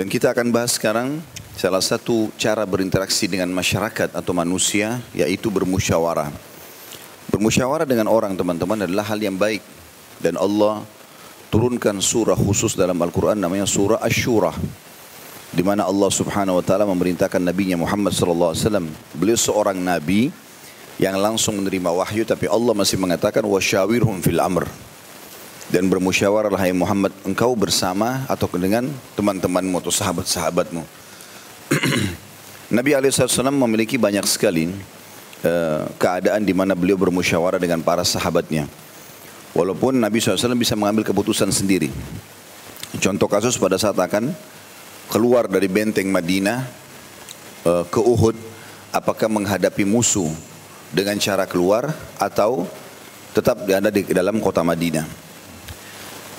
Dan kita akan bahas sekarang salah satu cara berinteraksi dengan masyarakat atau manusia yaitu bermusyawarah. Bermusyawarah dengan orang teman-teman adalah hal yang baik. Dan Allah turunkan surah khusus dalam Al-Quran namanya surah Ash-Shura di mana Allah Subhanahu wa taala memerintahkan nabinya Muhammad sallallahu alaihi wasallam. Beliau seorang nabi yang langsung menerima wahyu tapi Allah masih mengatakan wasyawirhum fil amr dan bermusyawarahlah hai Muhammad engkau bersama atau dengan teman-temanmu atau sahabat-sahabatmu. Nabi SAW memiliki banyak sekali uh, keadaan di mana beliau bermusyawarah dengan para sahabatnya. Walaupun Nabi SAW bisa mengambil keputusan sendiri. Contoh kasus pada saat akan keluar dari benteng Madinah uh, ke Uhud, apakah menghadapi musuh dengan cara keluar atau tetap ada di dalam kota Madinah.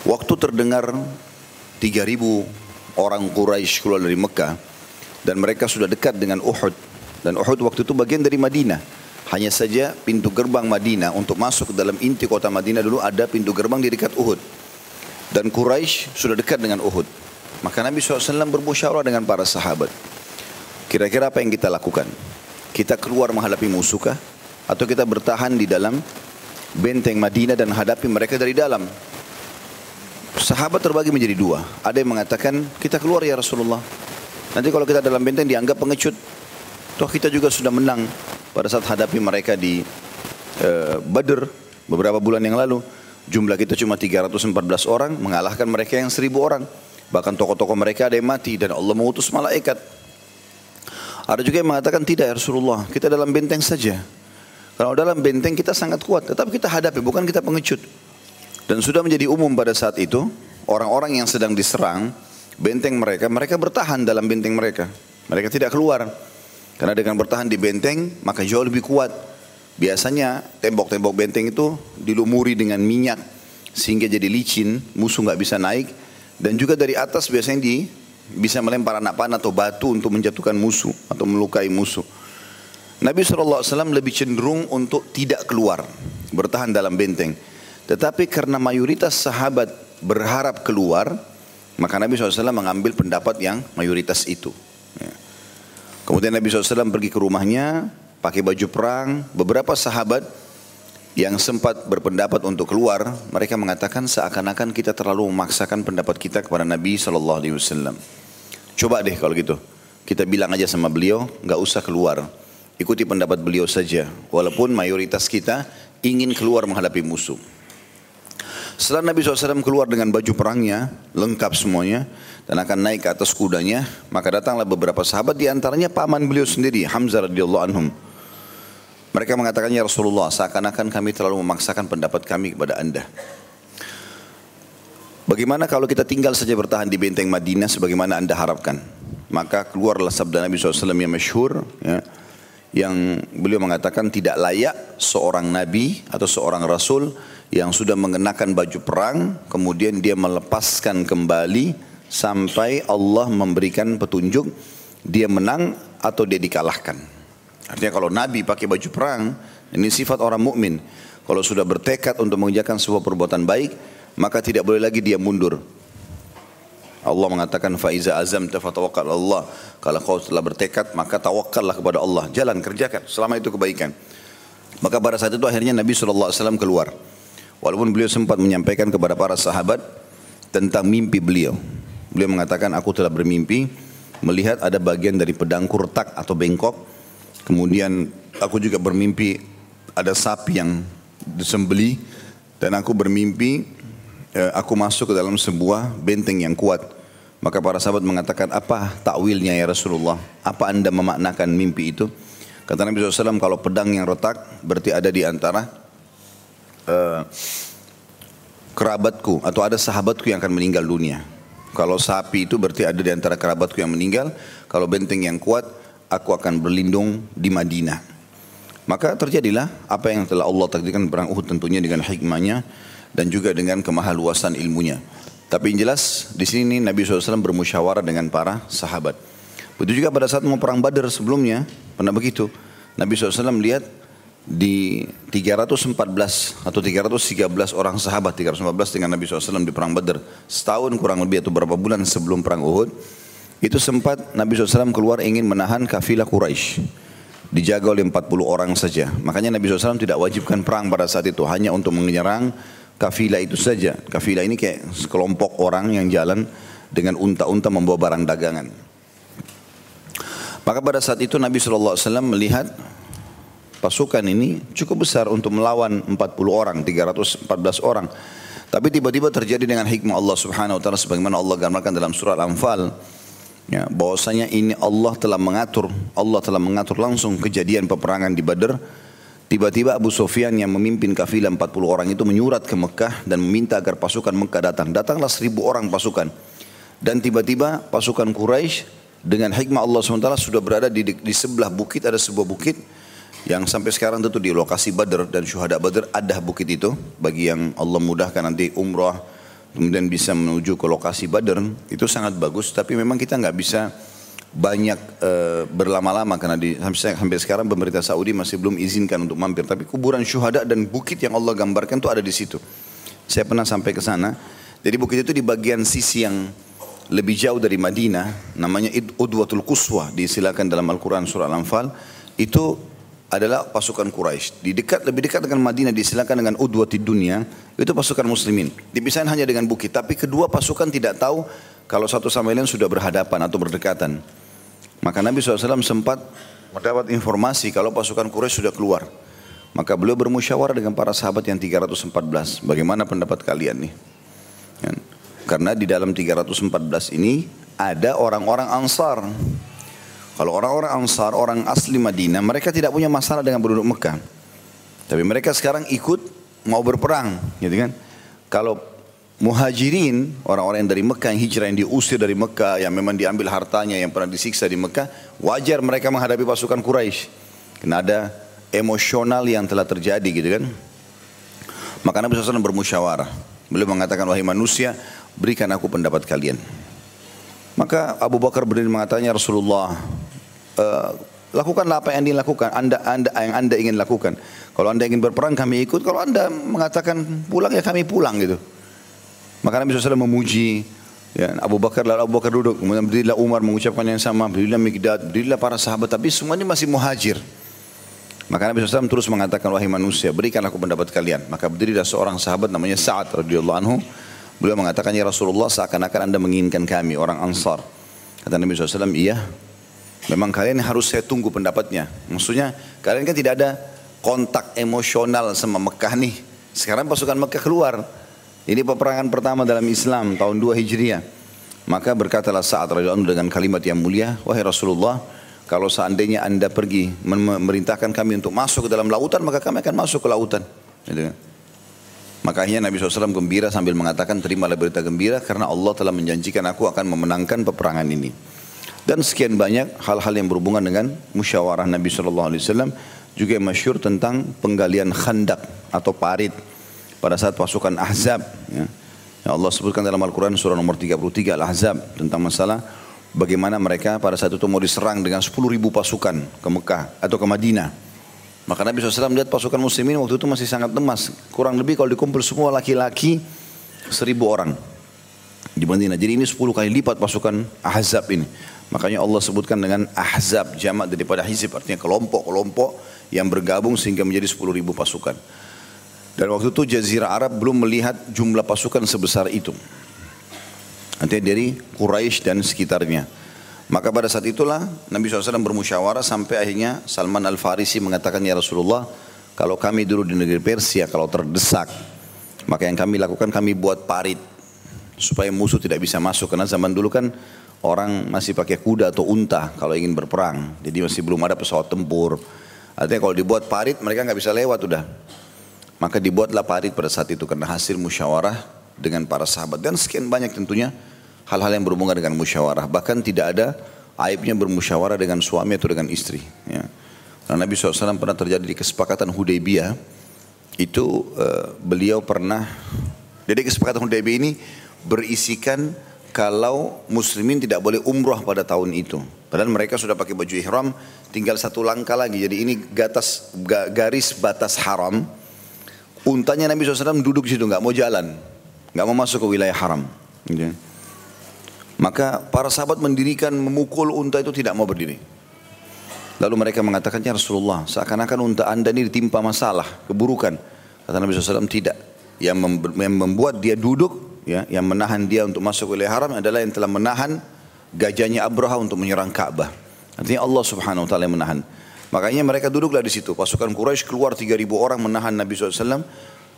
Waktu terdengar 3000 orang Quraisy keluar dari Mekah dan mereka sudah dekat dengan Uhud dan Uhud waktu itu bagian dari Madinah. Hanya saja pintu gerbang Madinah untuk masuk ke dalam inti kota Madinah dulu ada pintu gerbang di dekat Uhud. Dan Quraisy sudah dekat dengan Uhud. Maka Nabi SAW bermusyawarah dengan para sahabat. Kira-kira apa yang kita lakukan? Kita keluar menghadapi musuhkah? Atau kita bertahan di dalam benteng Madinah dan hadapi mereka dari dalam? Sahabat terbagi menjadi dua. Ada yang mengatakan, kita keluar ya Rasulullah. Nanti kalau kita dalam benteng dianggap pengecut. Toh kita juga sudah menang pada saat hadapi mereka di uh, Badr beberapa bulan yang lalu. Jumlah kita cuma 314 orang, mengalahkan mereka yang 1000 orang. Bahkan tokoh-tokoh mereka ada yang mati dan Allah mengutus malaikat. Ada juga yang mengatakan tidak ya Rasulullah, kita dalam benteng saja. Kalau dalam benteng kita sangat kuat, tetapi kita hadapi, bukan kita pengecut. Dan sudah menjadi umum pada saat itu, orang-orang yang sedang diserang, benteng mereka, mereka bertahan dalam benteng mereka. Mereka tidak keluar. Karena dengan bertahan di benteng, maka jauh lebih kuat. Biasanya tembok-tembok benteng itu dilumuri dengan minyak sehingga jadi licin, musuh nggak bisa naik. Dan juga dari atas biasanya di bisa melempar anak panah atau batu untuk menjatuhkan musuh atau melukai musuh. Nabi SAW lebih cenderung untuk tidak keluar, bertahan dalam benteng. Tetapi karena mayoritas sahabat berharap keluar, maka Nabi SAW mengambil pendapat yang mayoritas itu. Ya. Kemudian Nabi SAW pergi ke rumahnya, pakai baju perang. Beberapa sahabat yang sempat berpendapat untuk keluar, mereka mengatakan seakan-akan kita terlalu memaksakan pendapat kita kepada Nabi SAW. Coba deh kalau gitu, kita bilang aja sama beliau, nggak usah keluar. Ikuti pendapat beliau saja, walaupun mayoritas kita ingin keluar menghadapi musuh. Setelah Nabi SAW keluar dengan baju perangnya, lengkap semuanya, dan akan naik ke atas kudanya, maka datanglah beberapa sahabat, di antaranya paman beliau sendiri, Hamzah radhiyallahu anhum. Mereka mengatakan, Ya Rasulullah, seakan-akan kami terlalu memaksakan pendapat kami kepada anda. Bagaimana kalau kita tinggal saja bertahan di benteng Madinah sebagaimana anda harapkan? Maka keluarlah sabda Nabi SAW yang masyhur, ya, yang beliau mengatakan tidak layak seorang nabi atau seorang rasul yang sudah mengenakan baju perang, kemudian dia melepaskan kembali sampai Allah memberikan petunjuk dia menang atau dia dikalahkan. Artinya kalau Nabi pakai baju perang, ini sifat orang mukmin. Kalau sudah bertekad untuk mengerjakan sebuah perbuatan baik, maka tidak boleh lagi dia mundur. Allah mengatakan faiza azam tafatawakkal Allah. Kalau kau telah bertekad maka tawakallah kepada Allah. Jalan kerjakan selama itu kebaikan. Maka pada saat itu akhirnya Nabi SAW keluar. Walaupun beliau sempat menyampaikan kepada para sahabat tentang mimpi beliau. Beliau mengatakan, aku telah bermimpi melihat ada bagian dari pedangku retak atau bengkok. Kemudian aku juga bermimpi ada sapi yang disembeli dan aku bermimpi eh, aku masuk ke dalam sebuah benteng yang kuat. Maka para sahabat mengatakan, apa takwilnya ya Rasulullah? Apa anda memaknakan mimpi itu? Kata Nabi SAW, kalau pedang yang retak berarti ada di antara uh, kerabatku atau ada sahabatku yang akan meninggal dunia. Kalau sapi itu berarti ada di antara kerabatku yang meninggal. Kalau benteng yang kuat, aku akan berlindung di Madinah. Maka terjadilah apa yang telah Allah takdirkan perang Uhud tentunya dengan hikmahnya dan juga dengan kemahaluasan ilmunya. Tapi yang jelas di sini Nabi SAW bermusyawarah dengan para sahabat. Begitu juga pada saat mau perang Badar sebelumnya, pernah begitu. Nabi SAW melihat di 314 atau 313 orang sahabat 314 dengan Nabi SAW di perang Badar setahun kurang lebih atau berapa bulan sebelum perang Uhud Itu sempat Nabi SAW keluar ingin menahan kafilah Quraisy. Dijaga oleh 40 orang saja. Makanya Nabi SAW tidak wajibkan perang pada saat itu. Hanya untuk menyerang kafilah itu saja. Kafilah ini kayak sekelompok orang yang jalan dengan unta-unta membawa barang dagangan. Maka pada saat itu Nabi SAW melihat pasukan ini cukup besar untuk melawan 40 orang, 314 orang. Tapi tiba-tiba terjadi dengan hikmah Allah Subhanahu wa taala sebagaimana Allah gambarkan dalam surah Al-Anfal Ya, bahwasanya ini Allah telah mengatur, Allah telah mengatur langsung kejadian peperangan di Badar. Tiba-tiba Abu Sufyan yang memimpin kafilah 40 orang itu menyurat ke Mekah dan meminta agar pasukan Mekah datang. Datanglah seribu orang pasukan. Dan tiba-tiba pasukan Quraisy dengan hikmah Allah SWT sudah berada di, di sebelah bukit, ada sebuah bukit yang sampai sekarang tentu di lokasi Badar dan syuhada Badar ada bukit itu. Bagi yang Allah mudahkan nanti umrah kemudian bisa menuju ke lokasi Badar itu sangat bagus. Tapi memang kita nggak bisa banyak e, berlama-lama karena di sampai, sampai sekarang pemerintah Saudi masih belum izinkan untuk mampir. Tapi kuburan syuhada dan bukit yang Allah gambarkan itu ada di situ. Saya pernah sampai ke sana. Jadi bukit itu di bagian sisi yang lebih jauh dari Madinah namanya Udwatul Quswa disilakan dalam Al-Quran surah Al-Anfal. Itu adalah pasukan Quraisy. Di dekat lebih dekat dengan Madinah disilakan dengan Udwati dunia itu pasukan muslimin. Dipisahin hanya dengan bukit, tapi kedua pasukan tidak tahu kalau satu sama lain sudah berhadapan atau berdekatan. Maka Nabi SAW sempat mendapat informasi kalau pasukan Quraisy sudah keluar. Maka beliau bermusyawarah dengan para sahabat yang 314. Bagaimana pendapat kalian nih? Kan? Karena di dalam 314 ini ada orang-orang Ansar kalau orang-orang Ansar, orang asli Madinah, mereka tidak punya masalah dengan penduduk Mekah. Tapi mereka sekarang ikut mau berperang, gitu kan? Kalau muhajirin, orang-orang yang dari Mekah, yang hijrah, yang diusir dari Mekah, yang memang diambil hartanya, yang pernah disiksa di Mekah, wajar mereka menghadapi pasukan Quraisy. Karena ada emosional yang telah terjadi gitu kan. Maka Nabi SAW bermusyawarah. Beliau mengatakan, wahai manusia, berikan aku pendapat kalian. Maka Abu Bakar berdiri mengatakan, ya Rasulullah, uh, lakukanlah apa yang dilakukan, anda, anda yang anda ingin lakukan. Kalau anda ingin berperang kami ikut, kalau anda mengatakan pulang ya kami pulang gitu. Maka Nabi SAW memuji ya, Abu Bakar lalu Abu Bakar duduk, kemudian berdirilah Umar mengucapkan yang sama, berdirilah Mikdad, berdirilah para sahabat, tapi semuanya masih muhajir. Maka Nabi SAW terus mengatakan wahai manusia berikanlah aku pendapat kalian. Maka berdirilah seorang sahabat namanya Sa'ad radhiyallahu anhu. Beliau mengatakan ya Rasulullah seakan-akan anda menginginkan kami orang Ansar. Kata Nabi SAW iya Memang kalian harus saya tunggu pendapatnya. Maksudnya kalian kan tidak ada kontak emosional sama Mekah nih. Sekarang pasukan Mekah keluar. Ini peperangan pertama dalam Islam tahun 2 Hijriah. Maka berkatalah saat radhiyallahu dengan kalimat yang mulia, wahai Rasulullah, kalau seandainya anda pergi memerintahkan kami untuk masuk ke dalam lautan, maka kami akan masuk ke lautan. Gitu. Kan? Makanya Nabi SAW gembira sambil mengatakan terimalah berita gembira karena Allah telah menjanjikan aku akan memenangkan peperangan ini dan sekian banyak hal-hal yang berhubungan dengan musyawarah Nabi Wasallam juga yang masyur tentang penggalian khandak atau parit pada saat pasukan Ahzab ya. Allah sebutkan dalam Al-Quran surah nomor 33 Al-Ahzab tentang masalah bagaimana mereka pada saat itu mau diserang dengan 10 ribu pasukan ke Mekah atau ke Madinah maka Nabi SAW melihat pasukan muslimin waktu itu masih sangat lemas kurang lebih kalau dikumpul semua laki-laki seribu orang di Madinah jadi ini 10 kali lipat pasukan Ahzab ini Makanya Allah sebutkan dengan ahzab jamak daripada hizib artinya kelompok-kelompok yang bergabung sehingga menjadi 10 ribu pasukan. Dan waktu itu Jazirah Arab belum melihat jumlah pasukan sebesar itu. Artinya dari Quraisy dan sekitarnya. Maka pada saat itulah Nabi SAW bermusyawarah sampai akhirnya Salman Al-Farisi mengatakan ya Rasulullah kalau kami dulu di negeri Persia kalau terdesak maka yang kami lakukan kami buat parit supaya musuh tidak bisa masuk karena zaman dulu kan orang masih pakai kuda atau unta kalau ingin berperang. Jadi masih belum ada pesawat tempur. Artinya kalau dibuat parit mereka nggak bisa lewat udah. Maka dibuatlah parit pada saat itu karena hasil musyawarah dengan para sahabat dan sekian banyak tentunya hal-hal yang berhubungan dengan musyawarah. Bahkan tidak ada aibnya bermusyawarah dengan suami atau dengan istri. Ya. Karena Nabi SAW pernah terjadi di kesepakatan Hudaybiyah itu uh, beliau pernah jadi kesepakatan Hudaybiyah ini berisikan kalau muslimin tidak boleh umroh pada tahun itu. Padahal mereka sudah pakai baju ihram, tinggal satu langkah lagi. Jadi ini gatas, garis batas haram. Untanya Nabi SAW duduk di situ, nggak mau jalan, nggak mau masuk ke wilayah haram. Gitu. Maka para sahabat mendirikan memukul unta itu tidak mau berdiri. Lalu mereka mengatakan, Ya Rasulullah, seakan-akan unta anda ini ditimpa masalah, keburukan. Kata Nabi SAW, tidak. Yang membuat dia duduk, ya, yang menahan dia untuk masuk wilayah haram adalah yang telah menahan gajahnya Abraha untuk menyerang Ka'bah. Artinya Allah subhanahu wa ta'ala yang menahan. Makanya mereka duduklah di situ. Pasukan Quraisy keluar 3000 orang menahan Nabi SAW.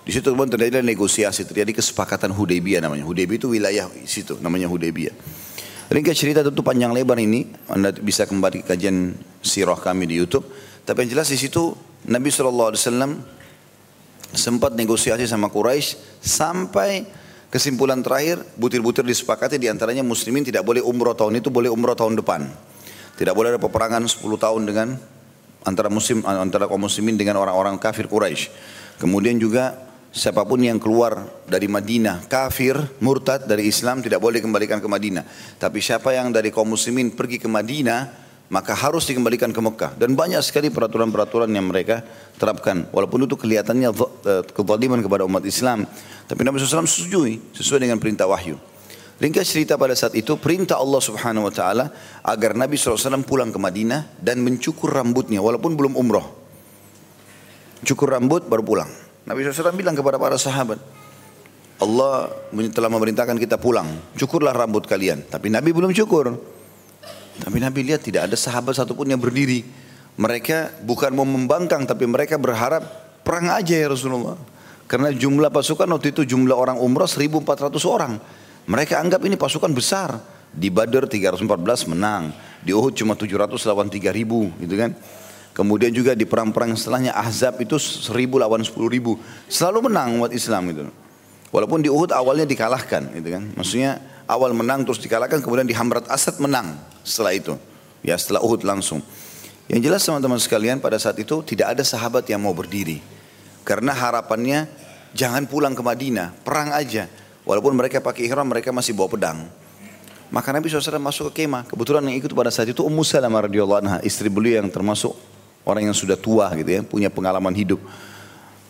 Di situ kemudian terjadi negosiasi, terjadi kesepakatan Hudaybiyah namanya. Hudaybiyah itu wilayah situ, namanya Hudaybiyah. Ringkas cerita tentu panjang lebar ini, Anda bisa kembali ke kajian sirah kami di YouTube. Tapi yang jelas di situ Nabi SAW sempat negosiasi sama Quraisy sampai kesimpulan terakhir butir-butir disepakati di antaranya muslimin tidak boleh umroh tahun itu boleh umroh tahun depan. Tidak boleh ada peperangan 10 tahun dengan antara muslim antara kaum muslimin dengan orang-orang kafir Quraisy. Kemudian juga siapa pun yang keluar dari Madinah kafir, murtad dari Islam tidak boleh dikembalikan ke Madinah. Tapi siapa yang dari kaum muslimin pergi ke Madinah maka harus dikembalikan ke Mekah dan banyak sekali peraturan-peraturan yang mereka terapkan walaupun itu kelihatannya eh, kezaliman kepada umat Islam tapi Nabi SAW setujui sesuai dengan perintah wahyu Ringkas cerita pada saat itu perintah Allah Subhanahu wa taala agar Nabi SAW pulang ke Madinah dan mencukur rambutnya walaupun belum umroh. Cukur rambut baru pulang. Nabi SAW bilang kepada para sahabat, Allah telah memerintahkan kita pulang, cukurlah rambut kalian. Tapi Nabi belum cukur. Tapi Nabi lihat tidak ada sahabat satupun yang berdiri. Mereka bukan mau membangkang, tapi mereka berharap perang aja ya Rasulullah. Karena jumlah pasukan waktu itu jumlah orang umrah 1400 orang. Mereka anggap ini pasukan besar. Di Badr 314 menang. Di Uhud cuma 700 lawan 3000 gitu kan. Kemudian juga di perang-perang setelahnya Ahzab itu 1000 lawan 10 ribu. Selalu menang umat Islam itu. Walaupun di Uhud awalnya dikalahkan gitu kan. Maksudnya awal menang terus dikalahkan kemudian di Hamrat Asad menang setelah itu. Ya setelah Uhud langsung. Yang jelas teman-teman sekalian pada saat itu tidak ada sahabat yang mau berdiri. Karena harapannya jangan pulang ke Madinah, perang aja. Walaupun mereka pakai ihram, mereka masih bawa pedang. Maka Nabi SAW masuk ke kemah. Kebetulan yang ikut pada saat itu Ummu Salamah radhiyallahu istri beliau yang termasuk orang yang sudah tua gitu ya, punya pengalaman hidup.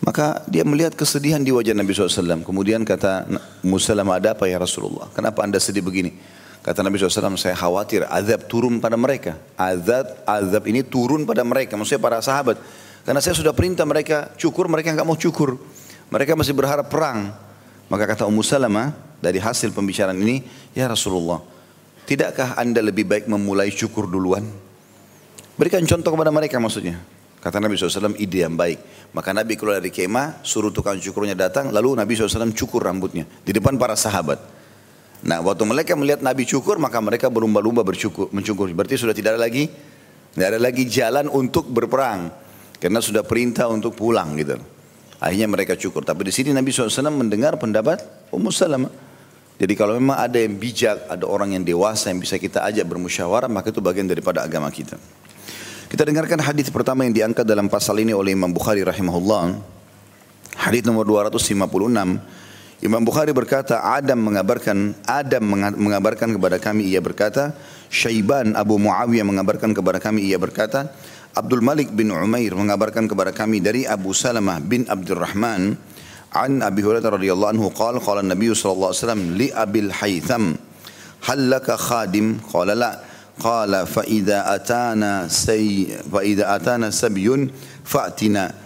Maka dia melihat kesedihan di wajah Nabi SAW. Kemudian kata Ummu Salamah, ada apa ya Rasulullah? Kenapa anda sedih begini? Kata Nabi SAW, saya khawatir azab turun pada mereka. Azab, azab ini turun pada mereka, maksudnya para sahabat. Karena saya sudah perintah mereka cukur, mereka nggak mau cukur. Mereka masih berharap perang. Maka kata Ummu Salamah dari hasil pembicaraan ini, ya Rasulullah, tidakkah anda lebih baik memulai cukur duluan? Berikan contoh kepada mereka maksudnya. Kata Nabi SAW, ide yang baik. Maka Nabi keluar dari kemah, suruh tukang cukurnya datang, lalu Nabi SAW cukur rambutnya di depan para sahabat. Nah, waktu mereka melihat Nabi cukur, maka mereka berlumba-lumba bercukur, mencukur. Berarti sudah tidak ada lagi, tidak ada lagi jalan untuk berperang, karena sudah perintah untuk pulang gitu. Akhirnya mereka cukur. Tapi di sini Nabi SAW mendengar pendapat Ummu Salamah. Jadi kalau memang ada yang bijak, ada orang yang dewasa yang bisa kita ajak bermusyawarah, maka itu bagian daripada agama kita. Kita dengarkan hadis pertama yang diangkat dalam pasal ini oleh Imam Bukhari rahimahullah. Hadis nomor 256. Imam Bukhari berkata, Adam mengabarkan Adam mengabarkan kepada kami ia berkata, Syaiban Abu Muawiyah mengabarkan kepada kami ia berkata, Abdul Malik bin Umair mengabarkan kepada kami dari Abu Salamah bin Abdurrahman an Abi Hurairah radhiyallahu anhu qala qala Nabi sallallahu alaihi wasallam li Abil Haytham hal laka khadim qala la idza atana say fa idza atana sabyun fa'tina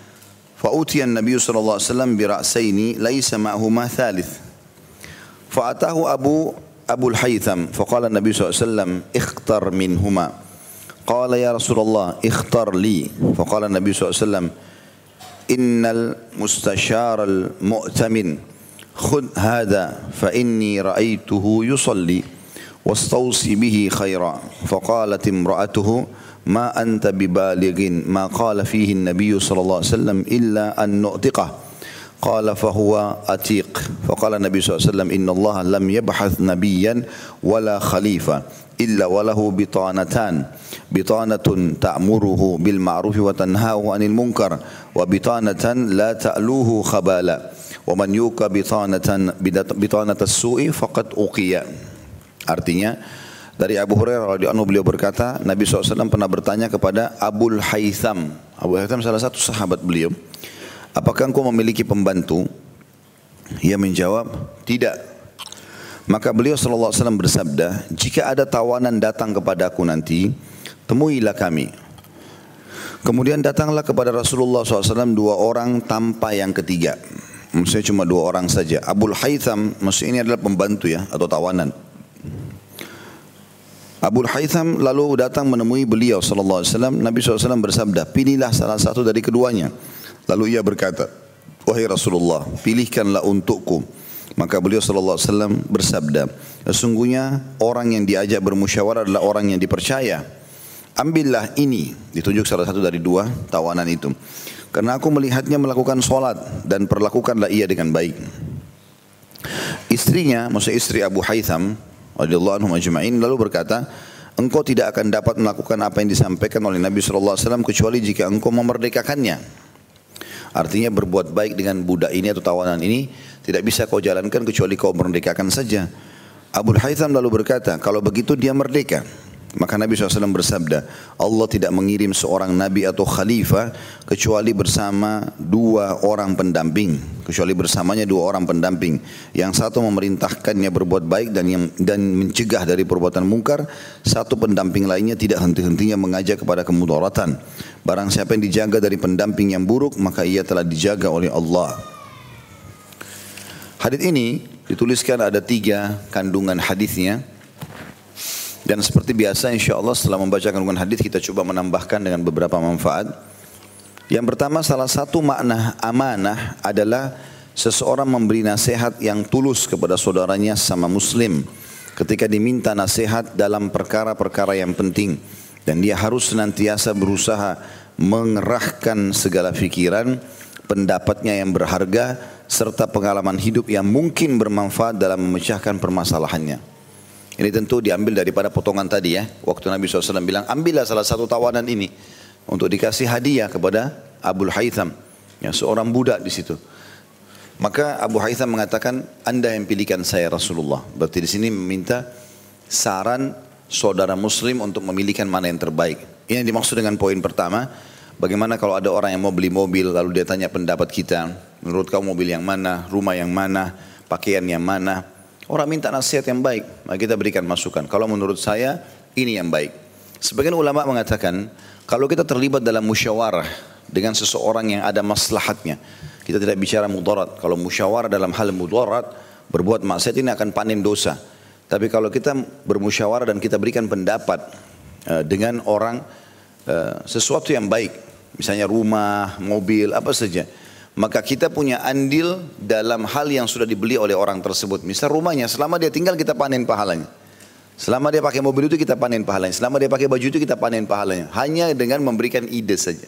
فأتي النبي صلى الله عليه وسلم برأسين ليس معهما ثالث. فأتاه أبو أبو الحيثم فقال النبي صلى الله عليه وسلم اختر منهما. قال يا رسول الله اختر لي. فقال النبي صلى الله عليه وسلم إن المستشار المؤتمن خذ هذا فإني رأيته يصلي. واستوصي به خيرا. فقالت امرأته ما أنت ببالغ ما قال فيه النبي صلى الله عليه وسلم إلا أن نؤتقه. قال فهو أتيق. فقال النبي صلى الله عليه وسلم إن الله لم يبحث نبيا ولا خليفة إلا وله بطانتان. بطانة تأمره بالمعروف وتنهاه عن المنكر وبطانة لا تألوه خبالا. ومن يوك بطانة بطانة السوء فقد أقي artinya dari Abu Hurairah radhiyallahu anhu beliau berkata Nabi SAW pernah bertanya kepada Abul Haytham Abu Haytham salah satu sahabat beliau apakah engkau memiliki pembantu ia menjawab tidak Maka beliau wasallam bersabda, "Jika ada tawanan datang kepadaku nanti, temuilah kami." Kemudian datanglah kepada Rasulullah SAW dua orang tanpa yang ketiga. Maksudnya cuma dua orang saja. Abul Haytham, maksudnya ini adalah pembantu ya, atau tawanan. Abul Haytham lalu datang menemui beliau sallallahu alaihi wasallam. Nabi SAW bersabda, "Pilihlah salah satu dari keduanya." Lalu ia berkata, "Wahai Rasulullah, pilihkanlah untukku." Maka beliau sallallahu alaihi wasallam bersabda, "Sesungguhnya orang yang diajak bermusyawarah adalah orang yang dipercaya. Ambillah ini." Ditunjuk salah satu dari dua tawanan itu. Karena aku melihatnya melakukan solat dan perlakukanlah ia dengan baik. Istrinya, maksud istri Abu Haytham, radhiyallahu anhu ajma'in lalu berkata, engkau tidak akan dapat melakukan apa yang disampaikan oleh Nabi SAW kecuali jika engkau memerdekakannya. Artinya berbuat baik dengan budak ini atau tawanan ini tidak bisa kau jalankan kecuali kau merdekakan saja. Abu Haytham lalu berkata, kalau begitu dia merdeka. Maka Nabi SAW bersabda, Allah tidak mengirim seorang nabi atau khalifah kecuali bersama dua orang pendamping. Kecuali bersamanya dua orang pendamping. Yang satu memerintahkannya berbuat baik dan yang dan mencegah dari perbuatan mungkar. Satu pendamping lainnya tidak henti-hentinya mengajak kepada kemudaratan. Barang siapa yang dijaga dari pendamping yang buruk, maka ia telah dijaga oleh Allah. Hadis ini dituliskan ada tiga kandungan hadisnya. Dan seperti biasa insya Allah setelah membacakan kandungan hadis kita coba menambahkan dengan beberapa manfaat. Yang pertama salah satu makna amanah adalah seseorang memberi nasihat yang tulus kepada saudaranya sama muslim ketika diminta nasihat dalam perkara-perkara yang penting dan dia harus senantiasa berusaha mengerahkan segala pikiran, pendapatnya yang berharga serta pengalaman hidup yang mungkin bermanfaat dalam memecahkan permasalahannya. Ini tentu diambil daripada potongan tadi ya. Waktu Nabi SAW bilang, ambillah salah satu tawanan ini. Untuk dikasih hadiah kepada Abu Haytham. Ya, seorang budak di situ. Maka Abu Haytham mengatakan, anda yang pilihkan saya Rasulullah. Berarti di sini meminta saran saudara muslim untuk memilihkan mana yang terbaik. Ini yang dimaksud dengan poin pertama. Bagaimana kalau ada orang yang mau beli mobil lalu dia tanya pendapat kita. Menurut kamu mobil yang mana, rumah yang mana, pakaian yang mana, Orang minta nasihat yang baik, maka kita berikan masukan. Kalau menurut saya, ini yang baik. Sebagian ulama mengatakan, kalau kita terlibat dalam musyawarah dengan seseorang yang ada maslahatnya, kita tidak bicara mudarat. Kalau musyawarah dalam hal mudarat, berbuat maksiat ini akan panen dosa. Tapi kalau kita bermusyawarah dan kita berikan pendapat uh, dengan orang uh, sesuatu yang baik, misalnya rumah, mobil, apa saja, maka kita punya andil dalam hal yang sudah dibeli oleh orang tersebut. Misal rumahnya, selama dia tinggal kita panen pahalanya. Selama dia pakai mobil itu kita panen pahalanya. Selama dia pakai baju itu kita panen pahalanya. Hanya dengan memberikan ide saja.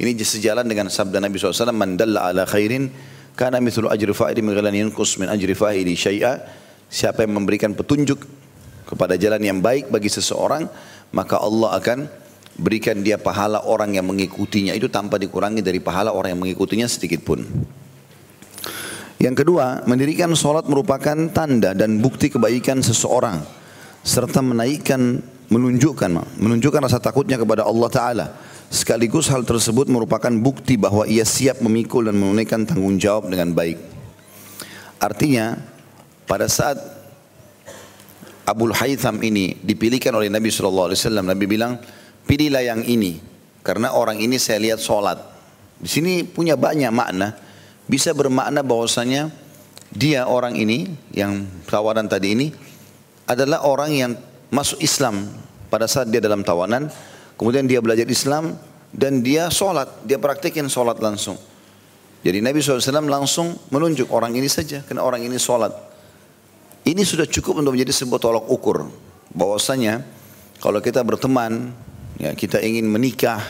Ini sejalan dengan sabda Nabi SAW. Man dalla ala khairin kana mithlu ajri fa'ili min ghalan yankus min ajri syai'a. Siapa yang memberikan petunjuk kepada jalan yang baik bagi seseorang, maka Allah akan berikan dia pahala orang yang mengikutinya itu tanpa dikurangi dari pahala orang yang mengikutinya sedikit pun. Yang kedua, mendirikan sholat merupakan tanda dan bukti kebaikan seseorang serta menaikkan, menunjukkan, menunjukkan rasa takutnya kepada Allah Taala. Sekaligus hal tersebut merupakan bukti bahwa ia siap memikul dan menunaikan tanggung jawab dengan baik. Artinya, pada saat Abul Haytham ini dipilihkan oleh Nabi SAW, Nabi bilang, pilihlah yang ini. Karena orang ini saya lihat sholat. Di sini punya banyak makna. Bisa bermakna bahwasanya dia orang ini yang tawanan tadi ini adalah orang yang masuk Islam pada saat dia dalam tawanan. Kemudian dia belajar Islam dan dia sholat. Dia praktekin sholat langsung. Jadi Nabi SAW langsung menunjuk orang ini saja. Karena orang ini sholat. Ini sudah cukup untuk menjadi sebuah tolak ukur. Bahwasanya kalau kita berteman ya, kita ingin menikah,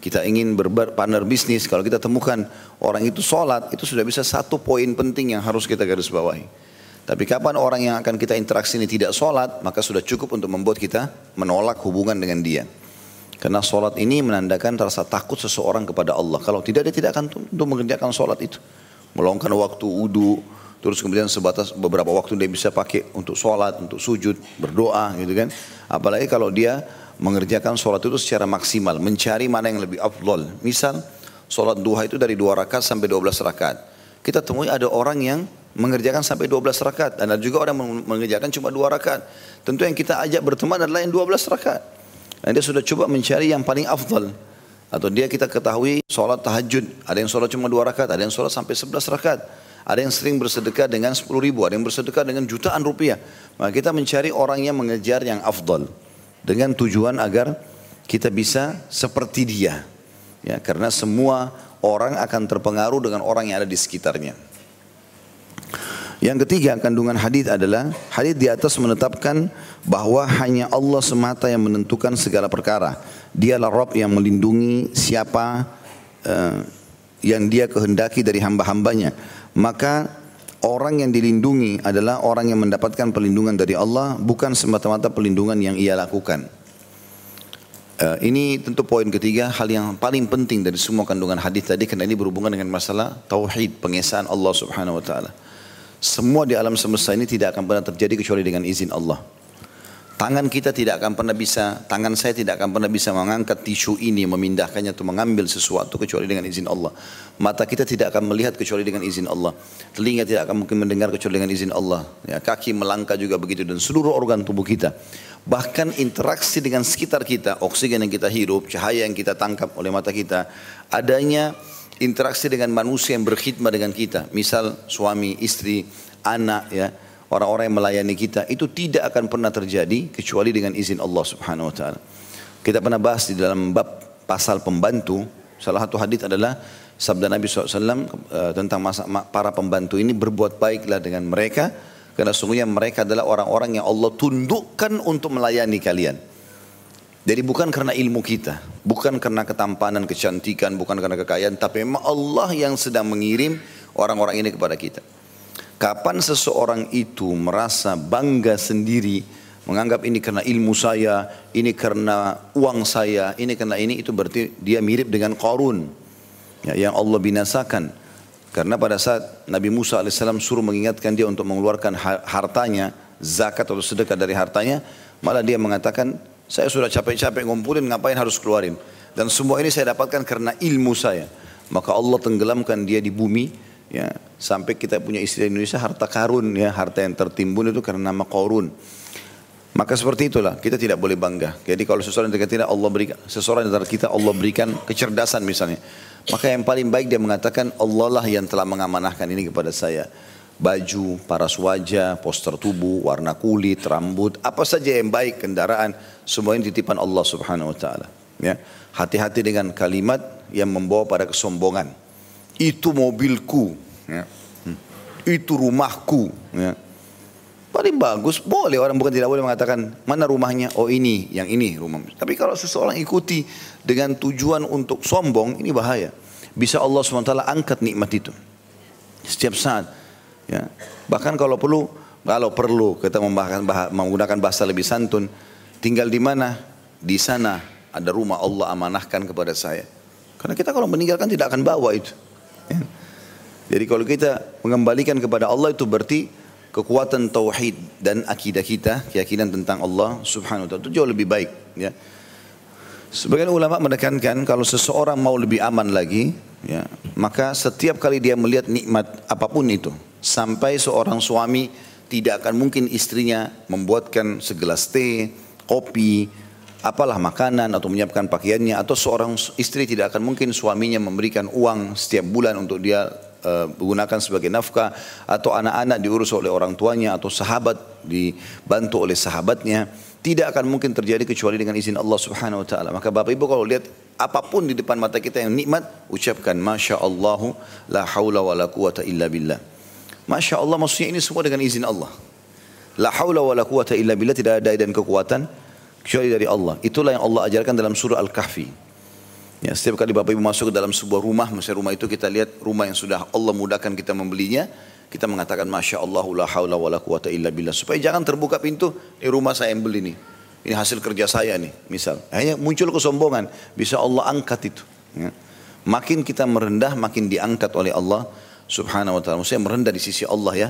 kita ingin berpartner bisnis, kalau kita temukan orang itu sholat, itu sudah bisa satu poin penting yang harus kita garis bawahi. Tapi kapan orang yang akan kita interaksi ini tidak sholat, maka sudah cukup untuk membuat kita menolak hubungan dengan dia. Karena sholat ini menandakan rasa takut seseorang kepada Allah. Kalau tidak, dia tidak akan untuk mengerjakan sholat itu. Meluangkan waktu wudhu, terus kemudian sebatas beberapa waktu dia bisa pakai untuk sholat, untuk sujud, berdoa gitu kan. Apalagi kalau dia mengerjakan sholat itu secara maksimal, mencari mana yang lebih afdol. Misal, sholat duha itu dari dua rakaat sampai dua belas rakaat. Kita temui ada orang yang mengerjakan sampai 12 rakaat dan ada juga orang mengerjakan cuma dua rakaat. Tentu yang kita ajak berteman adalah yang 12 rakaat. Dan dia sudah coba mencari yang paling afdal. Atau dia kita ketahui sholat tahajud. Ada yang sholat cuma dua rakaat, ada yang sholat sampai 11 rakaat. Ada yang sering bersedekah dengan 10 ribu, ada yang bersedekah dengan jutaan rupiah. Maka kita mencari orang yang mengejar yang afdal. Dengan tujuan agar kita bisa seperti dia. Ya, karena semua orang akan terpengaruh dengan orang yang ada di sekitarnya. Yang ketiga kandungan hadis adalah hadis di atas menetapkan bahwa hanya Allah semata yang menentukan segala perkara. Dialah Rabb yang melindungi siapa uh, yang dia kehendaki dari hamba-hambanya. Maka orang yang dilindungi adalah orang yang mendapatkan perlindungan dari Allah bukan semata-mata perlindungan yang ia lakukan. Uh, ini tentu poin ketiga hal yang paling penting dari semua kandungan hadis tadi karena ini berhubungan dengan masalah tauhid pengesaan Allah Subhanahu wa taala. Semua di alam semesta ini tidak akan pernah terjadi kecuali dengan izin Allah. Tangan kita tidak akan pernah bisa, tangan saya tidak akan pernah bisa mengangkat tisu ini, memindahkannya atau mengambil sesuatu kecuali dengan izin Allah. Mata kita tidak akan melihat kecuali dengan izin Allah. Telinga tidak akan mungkin mendengar kecuali dengan izin Allah. Ya, kaki melangkah juga begitu dan seluruh organ tubuh kita. Bahkan interaksi dengan sekitar kita, oksigen yang kita hirup, cahaya yang kita tangkap oleh mata kita, adanya interaksi dengan manusia yang berkhidmat dengan kita. Misal suami, istri, anak ya, orang-orang yang melayani kita itu tidak akan pernah terjadi kecuali dengan izin Allah Subhanahu wa taala. Kita pernah bahas di dalam bab pasal pembantu, salah satu hadis adalah sabda Nabi SAW eh, tentang masa, para pembantu ini berbuat baiklah dengan mereka karena sungguhnya mereka adalah orang-orang yang Allah tundukkan untuk melayani kalian. Jadi bukan karena ilmu kita, bukan karena ketampanan, kecantikan, bukan karena kekayaan, tapi memang Allah yang sedang mengirim orang-orang ini kepada kita. Kapan seseorang itu merasa bangga sendiri, menganggap ini karena ilmu saya, ini karena uang saya, ini karena ini, itu berarti dia mirip dengan Qarun ya, yang Allah binasakan. Karena pada saat Nabi Musa AS suruh mengingatkan dia untuk mengeluarkan hartanya, zakat atau sedekah dari hartanya, malah dia mengatakan, saya sudah capek-capek ngumpulin, ngapain harus keluarin? Dan semua ini saya dapatkan karena ilmu saya. Maka Allah tenggelamkan dia di bumi, ya sampai kita punya istilah Indonesia harta karun, ya harta yang tertimbun itu karena nama korun. Maka seperti itulah kita tidak boleh bangga. Jadi kalau seseorang yang tidak Allah berikan, seseorang antara kita Allah berikan kecerdasan misalnya. Maka yang paling baik dia mengatakan Allah lah yang telah mengamanahkan ini kepada saya baju, paras wajah, poster tubuh, warna kulit, rambut, apa saja yang baik, kendaraan, semua ini titipan Allah Subhanahu wa taala. Ya. Hati-hati dengan kalimat yang membawa pada kesombongan. Itu mobilku, ya. Hmm. Itu rumahku, ya. Paling bagus boleh orang bukan tidak boleh mengatakan mana rumahnya oh ini yang ini rumah. Tapi kalau seseorang ikuti dengan tujuan untuk sombong ini bahaya. Bisa Allah swt angkat nikmat itu setiap saat. Ya. Bahkan kalau perlu, kalau perlu kita menggunakan bahasa lebih santun, tinggal di mana? Di sana ada rumah Allah amanahkan kepada saya. Karena kita kalau meninggalkan tidak akan bawa itu. Ya. Jadi kalau kita mengembalikan kepada Allah itu berarti kekuatan tauhid dan akidah kita, keyakinan tentang Allah Subhanahu wa taala itu jauh lebih baik, ya. Sebagian ulama menekankan kalau seseorang mau lebih aman lagi, ya, maka setiap kali dia melihat nikmat apa pun itu, Sampai seorang suami tidak akan mungkin istrinya membuatkan segelas teh, kopi, apalah makanan atau menyiapkan pakaiannya atau seorang istri tidak akan mungkin suaminya memberikan uang setiap bulan untuk dia uh, gunakan sebagai nafkah atau anak-anak diurus oleh orang tuanya atau sahabat dibantu oleh sahabatnya tidak akan mungkin terjadi kecuali dengan izin Allah Subhanahu wa taala. Maka Bapak Ibu kalau lihat apa pun di depan mata kita yang nikmat, ucapkan masya Allah la haula wala quwata illa billah. Masya Allah maksudnya ini semua dengan izin Allah. La haula wa la quwata illa billah tidak ada dan kekuatan kecuali dari Allah. Itulah yang Allah ajarkan dalam surah Al-Kahfi. Ya, setiap kali Bapak Ibu masuk ke dalam sebuah rumah, misalnya rumah itu kita lihat rumah yang sudah Allah mudahkan kita membelinya, kita mengatakan Masya Allah la wa la quwata illa billah. Supaya jangan terbuka pintu, di rumah saya yang beli nih. Ini hasil kerja saya nih, misal. Hanya muncul kesombongan, bisa Allah angkat itu. Ya. Makin kita merendah, makin diangkat oleh Allah subhanahu wa ta'ala. Maksudnya merendah di sisi Allah ya.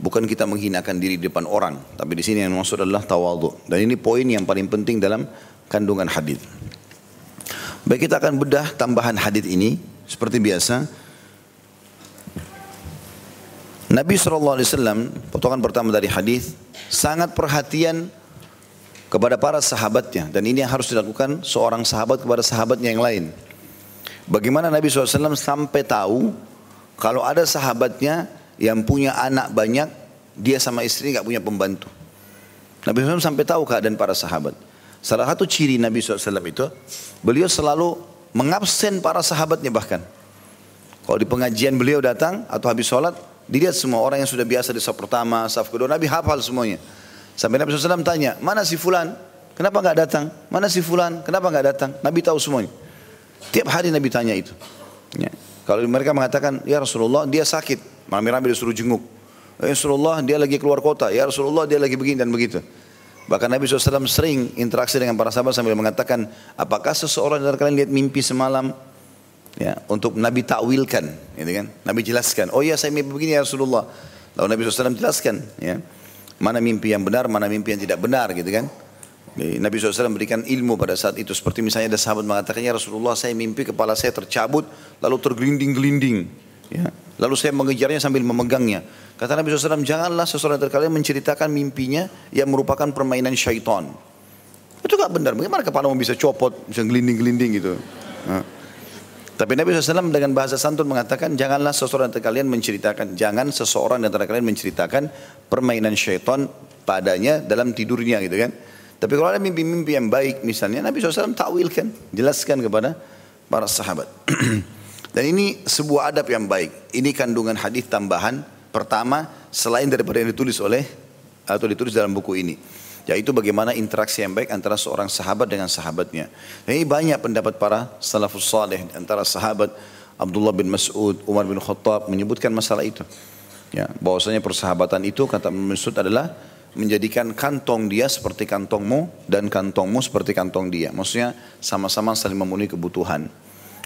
Bukan kita menghinakan diri di depan orang. Tapi di sini yang maksud adalah tawadhu. Dan ini poin yang paling penting dalam kandungan hadis. Baik kita akan bedah tambahan hadis ini. Seperti biasa. Nabi SAW, potongan pertama dari hadis, sangat perhatian kepada para sahabatnya. Dan ini yang harus dilakukan seorang sahabat kepada sahabatnya yang lain. Bagaimana Nabi SAW sampai tahu kalau ada sahabatnya yang punya anak banyak, dia sama istri nggak punya pembantu. Nabi SAW sampai tahu keadaan para sahabat. Salah satu ciri Nabi SAW itu, beliau selalu mengabsen para sahabatnya bahkan. Kalau di pengajian beliau datang atau habis sholat, Dilihat semua orang yang sudah biasa di saf pertama, saf kedua, Nabi hafal semuanya. Sampai Nabi SAW tanya, mana si fulan? Kenapa nggak datang? Mana si fulan? Kenapa nggak datang? Nabi tahu semuanya. Tiap hari Nabi tanya itu. Ya. Kalau mereka mengatakan, ya Rasulullah dia sakit. Nabi disuruh jenguk. Ya Rasulullah dia lagi keluar kota. Ya Rasulullah dia lagi begini dan begitu. Bahkan Nabi SAW sering interaksi dengan para sahabat sambil mengatakan, apakah seseorang dari kalian lihat mimpi semalam? ya untuk Nabi takwilkan gitu kan Nabi jelaskan oh iya saya mimpi begini ya Rasulullah lalu Nabi SAW jelaskan ya mana mimpi yang benar mana mimpi yang tidak benar gitu kan Nabi SAW berikan ilmu pada saat itu seperti misalnya ada sahabat mengatakan ya Rasulullah saya mimpi kepala saya tercabut lalu tergelinding-gelinding ya lalu saya mengejarnya sambil memegangnya kata Nabi SAW janganlah seseorang dari kalian menceritakan mimpinya yang merupakan permainan syaitan itu gak benar bagaimana kepala bisa copot bisa gelinding-gelinding gitu nah. Tapi Nabi SAW dengan bahasa santun mengatakan, janganlah seseorang antara kalian menceritakan, jangan seseorang antara kalian menceritakan permainan syaitan padanya dalam tidurnya gitu kan. Tapi kalau ada mimpi-mimpi yang baik misalnya, Nabi SAW takwilkan, jelaskan kepada para sahabat. Dan ini sebuah adab yang baik. Ini kandungan hadis tambahan pertama selain daripada yang ditulis oleh atau ditulis dalam buku ini yaitu bagaimana interaksi yang baik antara seorang sahabat dengan sahabatnya. Ini banyak pendapat para salafus saleh antara sahabat Abdullah bin Mas'ud, Umar bin Khattab menyebutkan masalah itu. Ya, bahwasanya persahabatan itu kata Mas'ud adalah menjadikan kantong dia seperti kantongmu dan kantongmu seperti kantong dia. Maksudnya sama-sama saling memenuhi kebutuhan.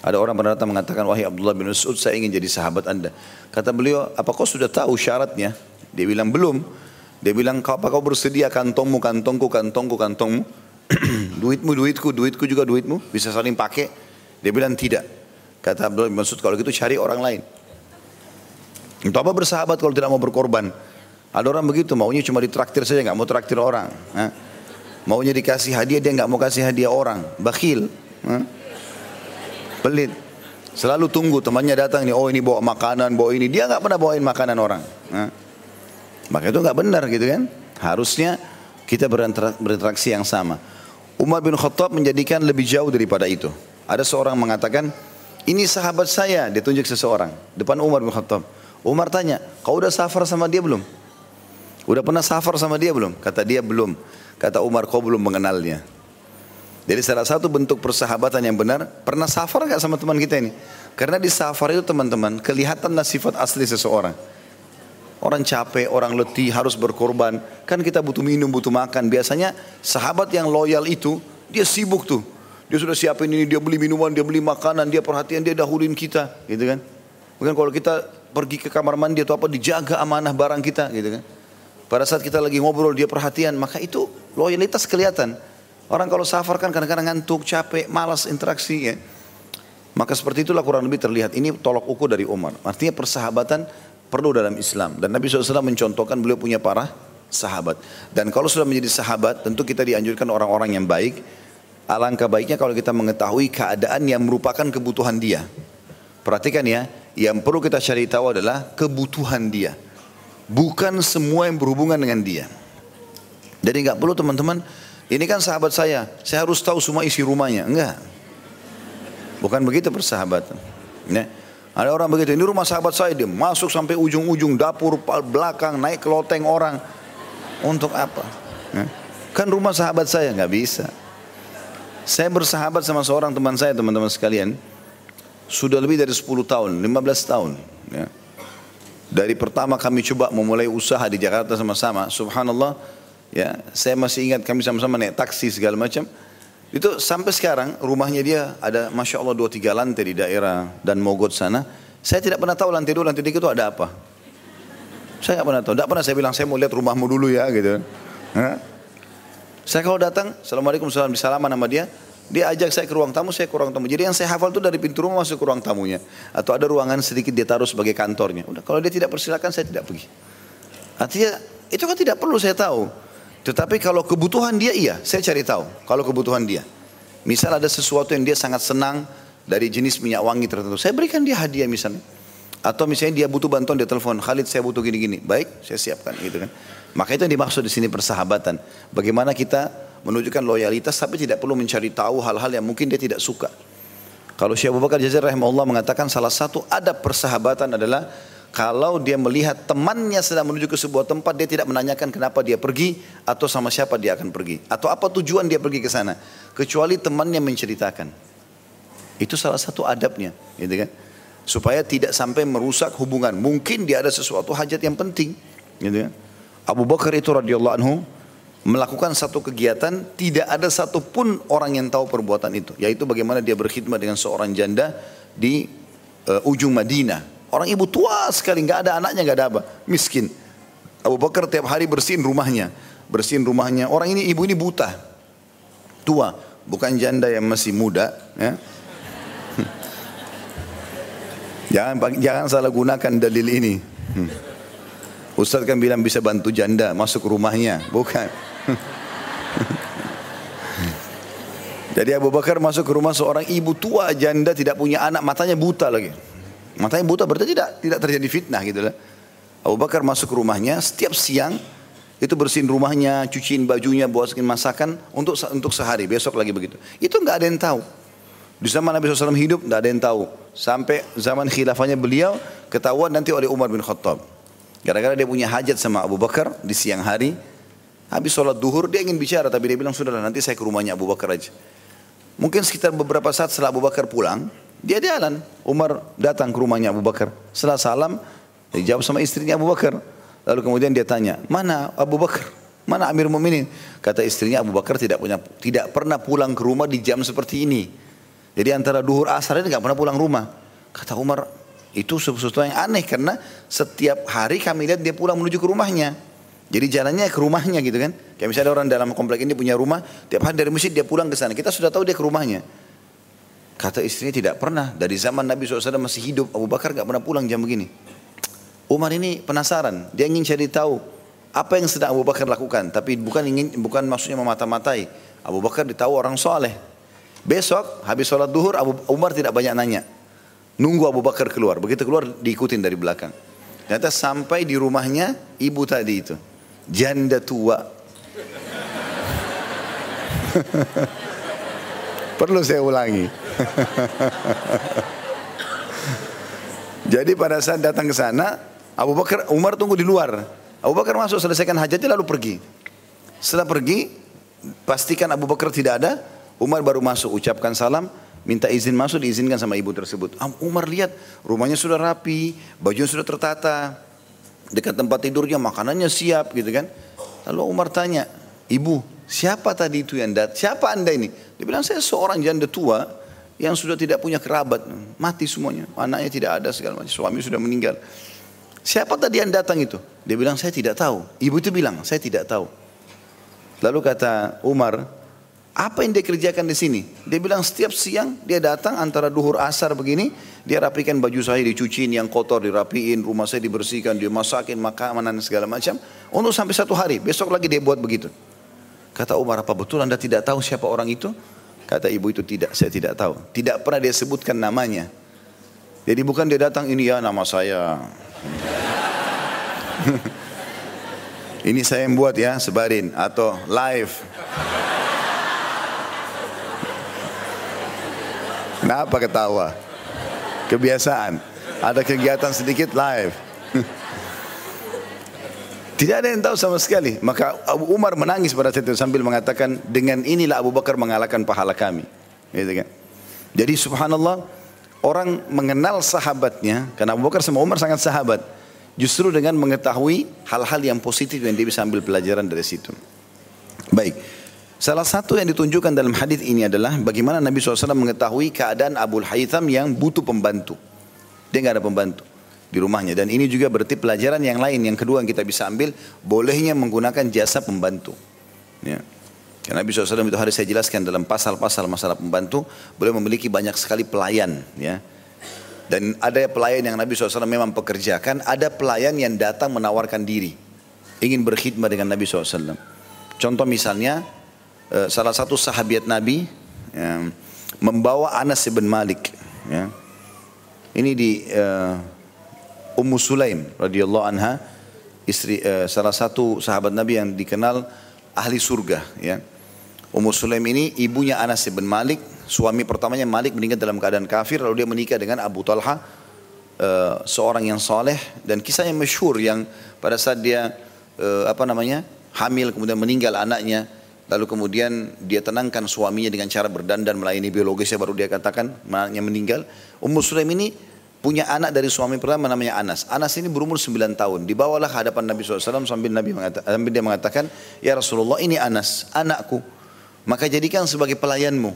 Ada orang pernah datang mengatakan, wahai Abdullah bin Mas'ud, saya ingin jadi sahabat anda. Kata beliau, apa kau sudah tahu syaratnya? Dia bilang, belum. Dia bilang, apa kau bersedia kantongmu, kantongku, kantongku, kantongmu? duitmu, duitku, duitku juga duitmu? Bisa saling pakai? Dia bilang tidak. Kata Abdullah bin Masud, kalau gitu cari orang lain. Untuk apa bersahabat kalau tidak mau berkorban? Ada orang begitu, maunya cuma ditraktir saja, nggak mau traktir orang. Maunya dikasih hadiah, dia nggak mau kasih hadiah orang. Bakhil. Ha? Pelit. Selalu tunggu temannya datang nih, oh ini bawa makanan, bawa ini. Dia nggak pernah bawain makanan orang. Ha? Maka itu nggak benar gitu kan. Harusnya kita berinteraksi yang sama. Umar bin Khattab menjadikan lebih jauh daripada itu. Ada seorang mengatakan, ini sahabat saya, dia tunjuk seseorang. Depan Umar bin Khattab. Umar tanya, kau udah safar sama dia belum? Udah pernah safar sama dia belum? Kata dia belum. Kata Umar, kau belum mengenalnya. Jadi salah satu bentuk persahabatan yang benar, pernah safar gak sama teman kita ini? Karena di safar itu teman-teman, kelihatanlah sifat asli seseorang. Orang capek, orang letih, harus berkorban. Kan kita butuh minum, butuh makan. Biasanya sahabat yang loyal itu, dia sibuk tuh. Dia sudah siapin ini, dia beli minuman, dia beli makanan, dia perhatian, dia dahuluin kita. Gitu kan. Mungkin kalau kita pergi ke kamar mandi atau apa, dijaga amanah barang kita. Gitu kan. Pada saat kita lagi ngobrol, dia perhatian. Maka itu loyalitas kelihatan. Orang kalau safar kan kadang-kadang ngantuk, capek, malas interaksi ya. Maka seperti itulah kurang lebih terlihat. Ini tolok ukur dari Umar. Artinya persahabatan perlu dalam Islam. Dan Nabi SAW mencontohkan beliau punya para sahabat. Dan kalau sudah menjadi sahabat, tentu kita dianjurkan orang-orang yang baik. Alangkah baiknya kalau kita mengetahui keadaan yang merupakan kebutuhan dia. Perhatikan ya, yang perlu kita cari tahu adalah kebutuhan dia. Bukan semua yang berhubungan dengan dia. Jadi nggak perlu teman-teman, ini kan sahabat saya, saya harus tahu semua isi rumahnya. Enggak. Bukan begitu persahabatan. Ya. Ada orang begitu, ini rumah sahabat saya, dia masuk sampai ujung-ujung dapur belakang, naik ke loteng orang. Untuk apa? Kan rumah sahabat saya, nggak bisa. Saya bersahabat sama seorang teman saya, teman-teman sekalian. Sudah lebih dari 10 tahun, 15 tahun. Ya. Dari pertama kami coba memulai usaha di Jakarta sama-sama, subhanallah, ya, saya masih ingat kami sama-sama naik taksi segala macam. Itu sampai sekarang rumahnya dia ada Masya Allah dua tiga lantai di daerah dan Mogot sana. Saya tidak pernah tahu lantai dua, lantai tiga itu ada apa. Saya nggak pernah tahu. Tidak pernah saya bilang saya mau lihat rumahmu dulu ya gitu. Hah? Saya kalau datang, Assalamualaikum salam salaman nama dia. Dia ajak saya ke ruang tamu, saya ke ruang tamu. Jadi yang saya hafal itu dari pintu rumah masuk ke ruang tamunya. Atau ada ruangan sedikit dia taruh sebagai kantornya. Udah, kalau dia tidak persilakan saya tidak pergi. Artinya itu kan tidak perlu saya tahu. Tetapi kalau kebutuhan dia iya, saya cari tahu. Kalau kebutuhan dia. Misal ada sesuatu yang dia sangat senang dari jenis minyak wangi tertentu. Saya berikan dia hadiah misalnya. Atau misalnya dia butuh bantuan dia telepon, Khalid saya butuh gini-gini. Baik, saya siapkan gitu kan. Maka itu yang dimaksud di sini persahabatan. Bagaimana kita menunjukkan loyalitas tapi tidak perlu mencari tahu hal-hal yang mungkin dia tidak suka. Kalau Syekh Abu Bakar Jazir rahimahullah mengatakan salah satu adab persahabatan adalah kalau dia melihat temannya sedang menuju ke sebuah tempat dia tidak menanyakan kenapa dia pergi atau sama siapa dia akan pergi atau apa tujuan dia pergi ke sana kecuali temannya menceritakan. Itu salah satu adabnya, gitu kan? Supaya tidak sampai merusak hubungan. Mungkin dia ada sesuatu hajat yang penting, gitu kan? Abu Bakar itu radhiyallahu anhu melakukan satu kegiatan tidak ada satupun orang yang tahu perbuatan itu yaitu bagaimana dia berkhidmat dengan seorang janda di uh, ujung Madinah orang ibu tua sekali nggak ada anaknya nggak ada apa. Miskin. Abu Bakar tiap hari bersihin rumahnya. Bersihin rumahnya. Orang ini ibu ini buta. Tua. Bukan janda yang masih muda ya. Jangan jangan salah gunakan dalil ini. Hmm. Ustaz kan bilang bisa bantu janda masuk rumahnya. Bukan. Jadi Abu Bakar masuk ke rumah seorang ibu tua janda tidak punya anak matanya buta lagi. Matanya buta berarti tidak tidak terjadi fitnah gitu lah. Abu Bakar masuk ke rumahnya setiap siang itu bersihin rumahnya, cuciin bajunya, buatin masakan untuk untuk sehari, besok lagi begitu. Itu nggak ada yang tahu. Di zaman Nabi SAW hidup nggak ada yang tahu. Sampai zaman khilafahnya beliau ketahuan nanti oleh Umar bin Khattab. Gara-gara dia punya hajat sama Abu Bakar di siang hari, Habis sholat duhur dia ingin bicara tapi dia bilang sudahlah nanti saya ke rumahnya Abu Bakar aja. Mungkin sekitar beberapa saat setelah Abu Bakar pulang, dia jalan. Umar datang ke rumahnya Abu Bakar. Setelah salam, dia jawab sama istrinya Abu Bakar. Lalu kemudian dia tanya, mana Abu Bakar? Mana Amir Mu'minin? Kata istrinya Abu Bakar tidak punya tidak pernah pulang ke rumah di jam seperti ini. Jadi antara duhur asar ini nggak pernah pulang rumah. Kata Umar, itu sesuatu yang aneh karena setiap hari kami lihat dia pulang menuju ke rumahnya. Jadi jalannya ke rumahnya gitu kan. Kayak misalnya orang dalam komplek ini punya rumah, tiap hari dari masjid dia pulang ke sana. Kita sudah tahu dia ke rumahnya. Kata istrinya tidak pernah. Dari zaman Nabi SAW masih hidup, Abu Bakar gak pernah pulang jam begini. Umar ini penasaran, dia ingin cari tahu apa yang sedang Abu Bakar lakukan. Tapi bukan ingin, bukan maksudnya memata-matai. Abu Bakar ditahu orang soleh. Besok habis sholat duhur Abu Umar tidak banyak nanya. Nunggu Abu Bakar keluar. Begitu keluar diikutin dari belakang. Ternyata sampai di rumahnya ibu tadi itu janda tua. Perlu saya ulangi. Jadi pada saat datang ke sana, Abu Bakar, Umar tunggu di luar. Abu Bakar masuk selesaikan hajatnya lalu pergi. Setelah pergi, pastikan Abu Bakar tidak ada. Umar baru masuk, ucapkan salam, minta izin masuk, diizinkan sama ibu tersebut. Umar lihat rumahnya sudah rapi, bajunya sudah tertata, dekat tempat tidurnya makanannya siap gitu kan. Lalu Umar tanya, ibu siapa tadi itu yang dat? Siapa anda ini? Dia bilang saya seorang janda tua yang sudah tidak punya kerabat, mati semuanya, anaknya tidak ada segala macam, suami sudah meninggal. Siapa tadi yang datang itu? Dia bilang saya tidak tahu. Ibu itu bilang saya tidak tahu. Lalu kata Umar, apa yang dia kerjakan di sini? Dia bilang setiap siang dia datang antara duhur asar begini, dia rapikan baju saya, dicuciin yang kotor, dirapiin, rumah saya dibersihkan, dia masakin makanan segala macam. Untuk sampai satu hari, besok lagi dia buat begitu. Kata Umar, apa betul anda tidak tahu siapa orang itu? Kata ibu itu tidak, saya tidak tahu. Tidak pernah dia sebutkan namanya. Jadi bukan dia datang, ini ya nama saya. ini saya yang buat ya, sebarin. Atau live. Kenapa ketawa? Kebiasaan. Ada kegiatan sedikit live. Tidak ada yang tahu sama sekali. Maka Abu Umar menangis pada saat itu sambil mengatakan, dengan inilah Abu Bakar mengalahkan pahala kami. Gitu kan? Jadi subhanallah, orang mengenal sahabatnya, karena Abu Bakar sama Umar sangat sahabat. Justru dengan mengetahui hal-hal yang positif yang dia bisa ambil pelajaran dari situ. Baik. Salah satu yang ditunjukkan dalam hadis ini adalah bagaimana Nabi SAW mengetahui keadaan Abu Haytham yang butuh pembantu. Dia nggak ada pembantu di rumahnya. Dan ini juga berarti pelajaran yang lain. Yang kedua yang kita bisa ambil, bolehnya menggunakan jasa pembantu. Ya. Karena Nabi SAW itu hari saya jelaskan dalam pasal-pasal masalah pembantu, beliau memiliki banyak sekali pelayan. ya. Dan ada pelayan yang Nabi SAW memang pekerjakan, ada pelayan yang datang menawarkan diri. Ingin berkhidmat dengan Nabi SAW. Contoh misalnya, eh, salah satu sahabat Nabi ya, membawa Anas bin Malik. Ya. Ini di uh, Ummu Sulaim radhiyallahu anha, istri uh, salah satu sahabat Nabi yang dikenal ahli surga. Ya. Ummu Sulaim ini ibunya Anas bin Malik, suami pertamanya Malik meninggal dalam keadaan kafir lalu dia menikah dengan Abu Talha uh, seorang yang soleh dan kisahnya masyhur yang pada saat dia uh, apa namanya hamil kemudian meninggal anaknya lalu kemudian dia tenangkan suaminya dengan cara berdandan melayani biologisnya baru dia katakan anaknya meninggal Ummu Sulaim ini punya anak dari suami pertama namanya Anas Anas ini berumur 9 tahun dibawalah ke hadapan Nabi SAW sambil Nabi mengatakan, sambil dia mengatakan ya Rasulullah ini Anas anakku maka jadikan sebagai pelayanmu.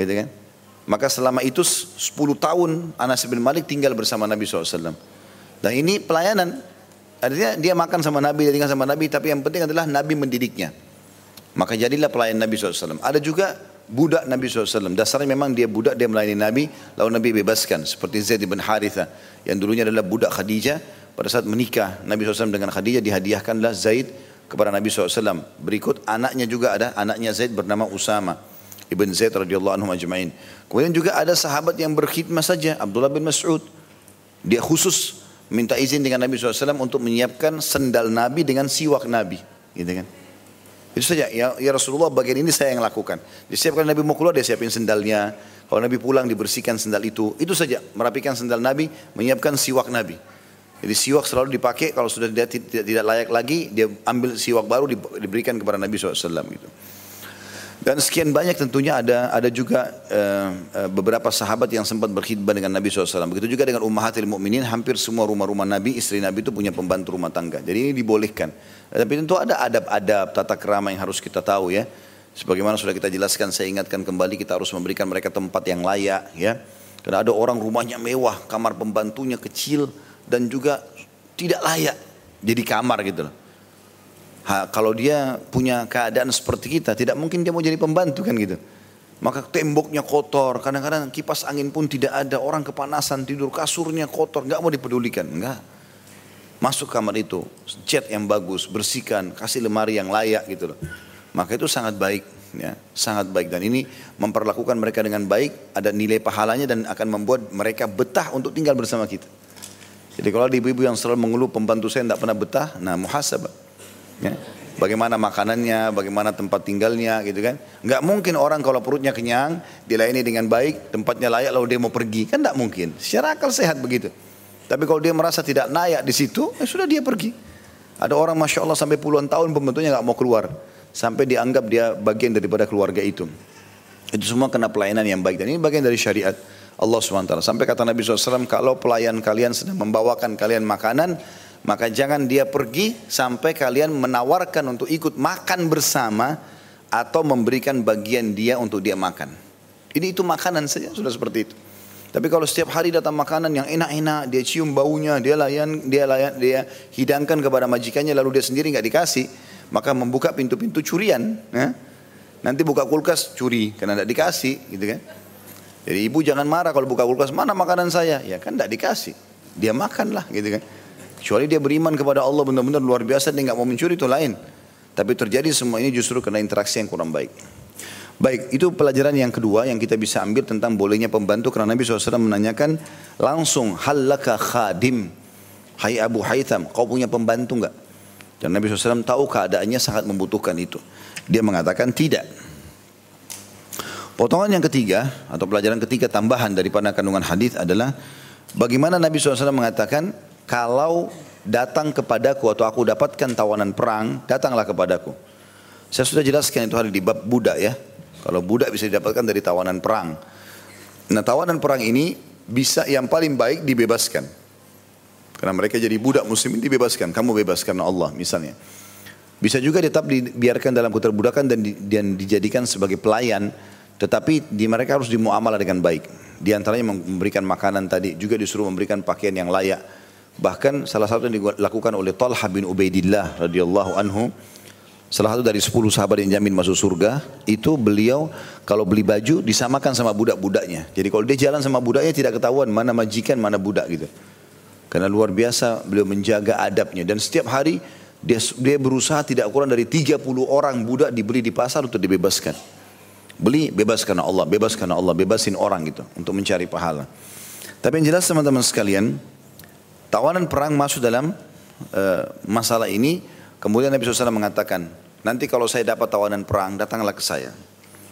Gitu kan? Maka selama itu 10 tahun Anas bin Malik tinggal bersama Nabi SAW. Dan ini pelayanan. Artinya dia makan sama Nabi, dia tinggal sama Nabi, tapi yang penting adalah Nabi mendidiknya. Maka jadilah pelayan Nabi SAW. Ada juga budak Nabi SAW. Dasarnya memang dia budak, dia melayani Nabi, lalu Nabi bebaskan. Seperti Zaid bin Haritha, yang dulunya adalah budak Khadijah. Pada saat menikah Nabi SAW dengan Khadijah, dihadiahkanlah Zaid kepada Nabi SAW. Berikut anaknya juga ada, anaknya Zaid bernama Usama. Ibn Zaid radhiyallahu anhu ajma'in. Kemudian juga ada sahabat yang berkhidmat saja, Abdullah bin Mas'ud. Dia khusus minta izin dengan Nabi SAW untuk menyiapkan sendal Nabi dengan siwak Nabi. Gitu kan. Itu saja, ya, ya Rasulullah bagian ini saya yang lakukan. Disiapkan Nabi mau keluar, dia siapin sendalnya. Kalau Nabi pulang dibersihkan sendal itu. Itu saja, merapikan sendal Nabi, menyiapkan siwak Nabi. Jadi siwak selalu dipakai kalau sudah tidak, tidak, tidak layak lagi dia ambil siwak baru diberikan kepada Nabi SAW gitu. Dan sekian banyak tentunya ada ada juga uh, beberapa sahabat yang sempat berkhidmat dengan Nabi SAW. Begitu juga dengan ummahatil mukminin hampir semua rumah-rumah Nabi, istri Nabi itu punya pembantu rumah tangga. Jadi ini dibolehkan. Tapi tentu ada adab-adab, tata kerama yang harus kita tahu ya. Sebagaimana sudah kita jelaskan, saya ingatkan kembali kita harus memberikan mereka tempat yang layak ya. Karena ada orang rumahnya mewah, kamar pembantunya kecil, dan juga tidak layak jadi kamar gitu loh. Ha, kalau dia punya keadaan seperti kita, tidak mungkin dia mau jadi pembantu kan gitu. Maka temboknya kotor, kadang-kadang kipas angin pun tidak ada, orang kepanasan tidur kasurnya kotor, nggak mau dipedulikan, nggak. Masuk kamar itu, cat yang bagus, bersihkan, kasih lemari yang layak gitu loh. Maka itu sangat baik, ya, sangat baik dan ini memperlakukan mereka dengan baik, ada nilai pahalanya dan akan membuat mereka betah untuk tinggal bersama kita. Jadi kalau ada ibu-ibu yang selalu mengeluh pembantu saya tidak pernah betah, nah muhasabah. Ya. Bagaimana makanannya, bagaimana tempat tinggalnya gitu kan. Enggak mungkin orang kalau perutnya kenyang, dilayani dengan baik, tempatnya layak lalu dia mau pergi. Kan enggak mungkin. Secara akal sehat begitu. Tapi kalau dia merasa tidak layak di situ, ya sudah dia pergi. Ada orang Masya Allah sampai puluhan tahun pembantunya nggak mau keluar. Sampai dianggap dia bagian daripada keluarga itu. Itu semua kena pelayanan yang baik. Dan ini bagian dari syariat. Allah SWT. Sampai kata Nabi SAW, kalau pelayan kalian sedang membawakan kalian makanan, maka jangan dia pergi sampai kalian menawarkan untuk ikut makan bersama atau memberikan bagian dia untuk dia makan. Ini itu makanan saja sudah seperti itu. Tapi kalau setiap hari datang makanan yang enak-enak, dia cium baunya, dia layan, dia layan, dia hidangkan kepada majikannya, lalu dia sendiri nggak dikasih, maka membuka pintu-pintu curian. Ya? Nanti buka kulkas curi karena tidak dikasih, gitu kan? Jadi ibu jangan marah kalau buka kulkas, mana makanan saya? Ya kan tidak dikasih. Dia makan lah gitu kan. Kecuali dia beriman kepada Allah benar-benar luar biasa, dia nggak mau mencuri itu lain. Tapi terjadi semua ini justru karena interaksi yang kurang baik. Baik, itu pelajaran yang kedua yang kita bisa ambil tentang bolehnya pembantu karena Nabi SAW menanyakan langsung halaka khadim. Hai Abu Haytham, kau punya pembantu enggak? Dan Nabi SAW tahu keadaannya sangat membutuhkan itu. Dia mengatakan tidak. Potongan yang ketiga atau pelajaran ketiga tambahan daripada kandungan hadis adalah bagaimana Nabi SAW mengatakan kalau datang kepadaku atau aku dapatkan tawanan perang, datanglah kepadaku. Saya sudah jelaskan itu hari di bab budak ya. Kalau budak bisa didapatkan dari tawanan perang. Nah tawanan perang ini bisa yang paling baik dibebaskan. Karena mereka jadi budak muslimin dibebaskan. Kamu bebas karena Allah misalnya. Bisa juga tetap dibiarkan dalam keterbudakan dan, dan dijadikan sebagai pelayan tetapi di mereka harus dimuamalah dengan baik. Di antaranya memberikan makanan tadi, juga disuruh memberikan pakaian yang layak. Bahkan salah satu yang dilakukan oleh Talha bin Ubaidillah radhiyallahu anhu salah satu dari 10 sahabat yang jamin masuk surga, itu beliau kalau beli baju disamakan sama budak-budaknya. Jadi kalau dia jalan sama budaknya tidak ketahuan mana majikan, mana budak gitu. Karena luar biasa beliau menjaga adabnya dan setiap hari dia, dia berusaha tidak kurang dari 30 orang budak dibeli di pasar untuk dibebaskan. Beli bebas karena Allah, bebas karena Allah, bebasin orang gitu untuk mencari pahala. Tapi yang jelas teman-teman sekalian, tawanan perang masuk dalam uh, masalah ini. Kemudian Nabi SAW mengatakan, Nanti kalau saya dapat tawanan perang, datanglah ke saya.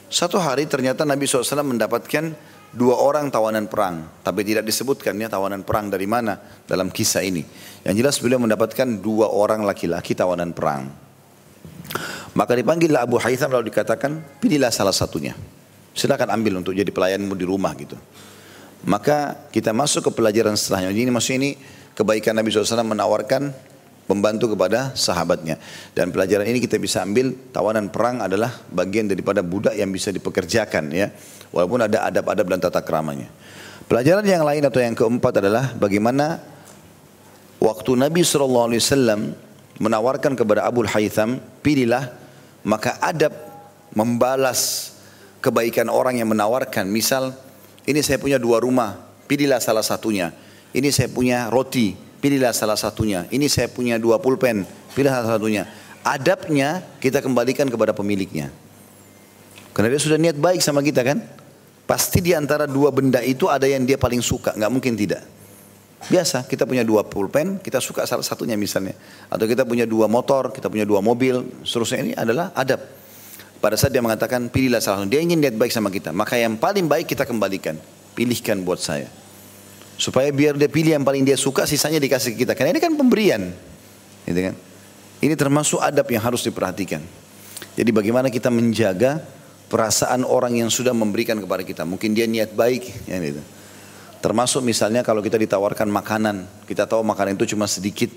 Satu hari ternyata Nabi SAW mendapatkan dua orang tawanan perang. Tapi tidak disebutkan ya tawanan perang dari mana dalam kisah ini. Yang jelas beliau mendapatkan dua orang laki-laki tawanan perang. Maka dipanggillah Abu Haytham lalu dikatakan, pilihlah salah satunya. Silakan ambil untuk jadi pelayanmu di rumah gitu. Maka kita masuk ke pelajaran setelahnya. Ini maksudnya ini kebaikan Nabi SAW menawarkan membantu kepada sahabatnya. Dan pelajaran ini kita bisa ambil tawanan perang adalah bagian daripada budak yang bisa dipekerjakan ya. Walaupun ada adab-adab dan tata keramanya. Pelajaran yang lain atau yang keempat adalah bagaimana waktu Nabi SAW menawarkan kepada Abu Haytham, pilihlah maka adab membalas kebaikan orang yang menawarkan. Misal, ini saya punya dua rumah, pilihlah salah satunya. Ini saya punya roti, pilihlah salah satunya. Ini saya punya dua pulpen, pilih salah satunya. Adabnya kita kembalikan kepada pemiliknya. Karena dia sudah niat baik sama kita kan. Pasti di antara dua benda itu ada yang dia paling suka, nggak mungkin tidak. Biasa, kita punya dua pulpen, kita suka salah satunya misalnya. Atau kita punya dua motor, kita punya dua mobil, seterusnya ini adalah adab. Pada saat dia mengatakan pilihlah salah satu, dia ingin niat baik sama kita. Maka yang paling baik kita kembalikan. Pilihkan buat saya. Supaya biar dia pilih yang paling dia suka, sisanya dikasih ke kita. Karena ini kan pemberian. Gitu kan? Ini termasuk adab yang harus diperhatikan. Jadi bagaimana kita menjaga perasaan orang yang sudah memberikan kepada kita. Mungkin dia niat baik. Ya gitu. Termasuk misalnya kalau kita ditawarkan makanan. Kita tahu makanan itu cuma sedikit.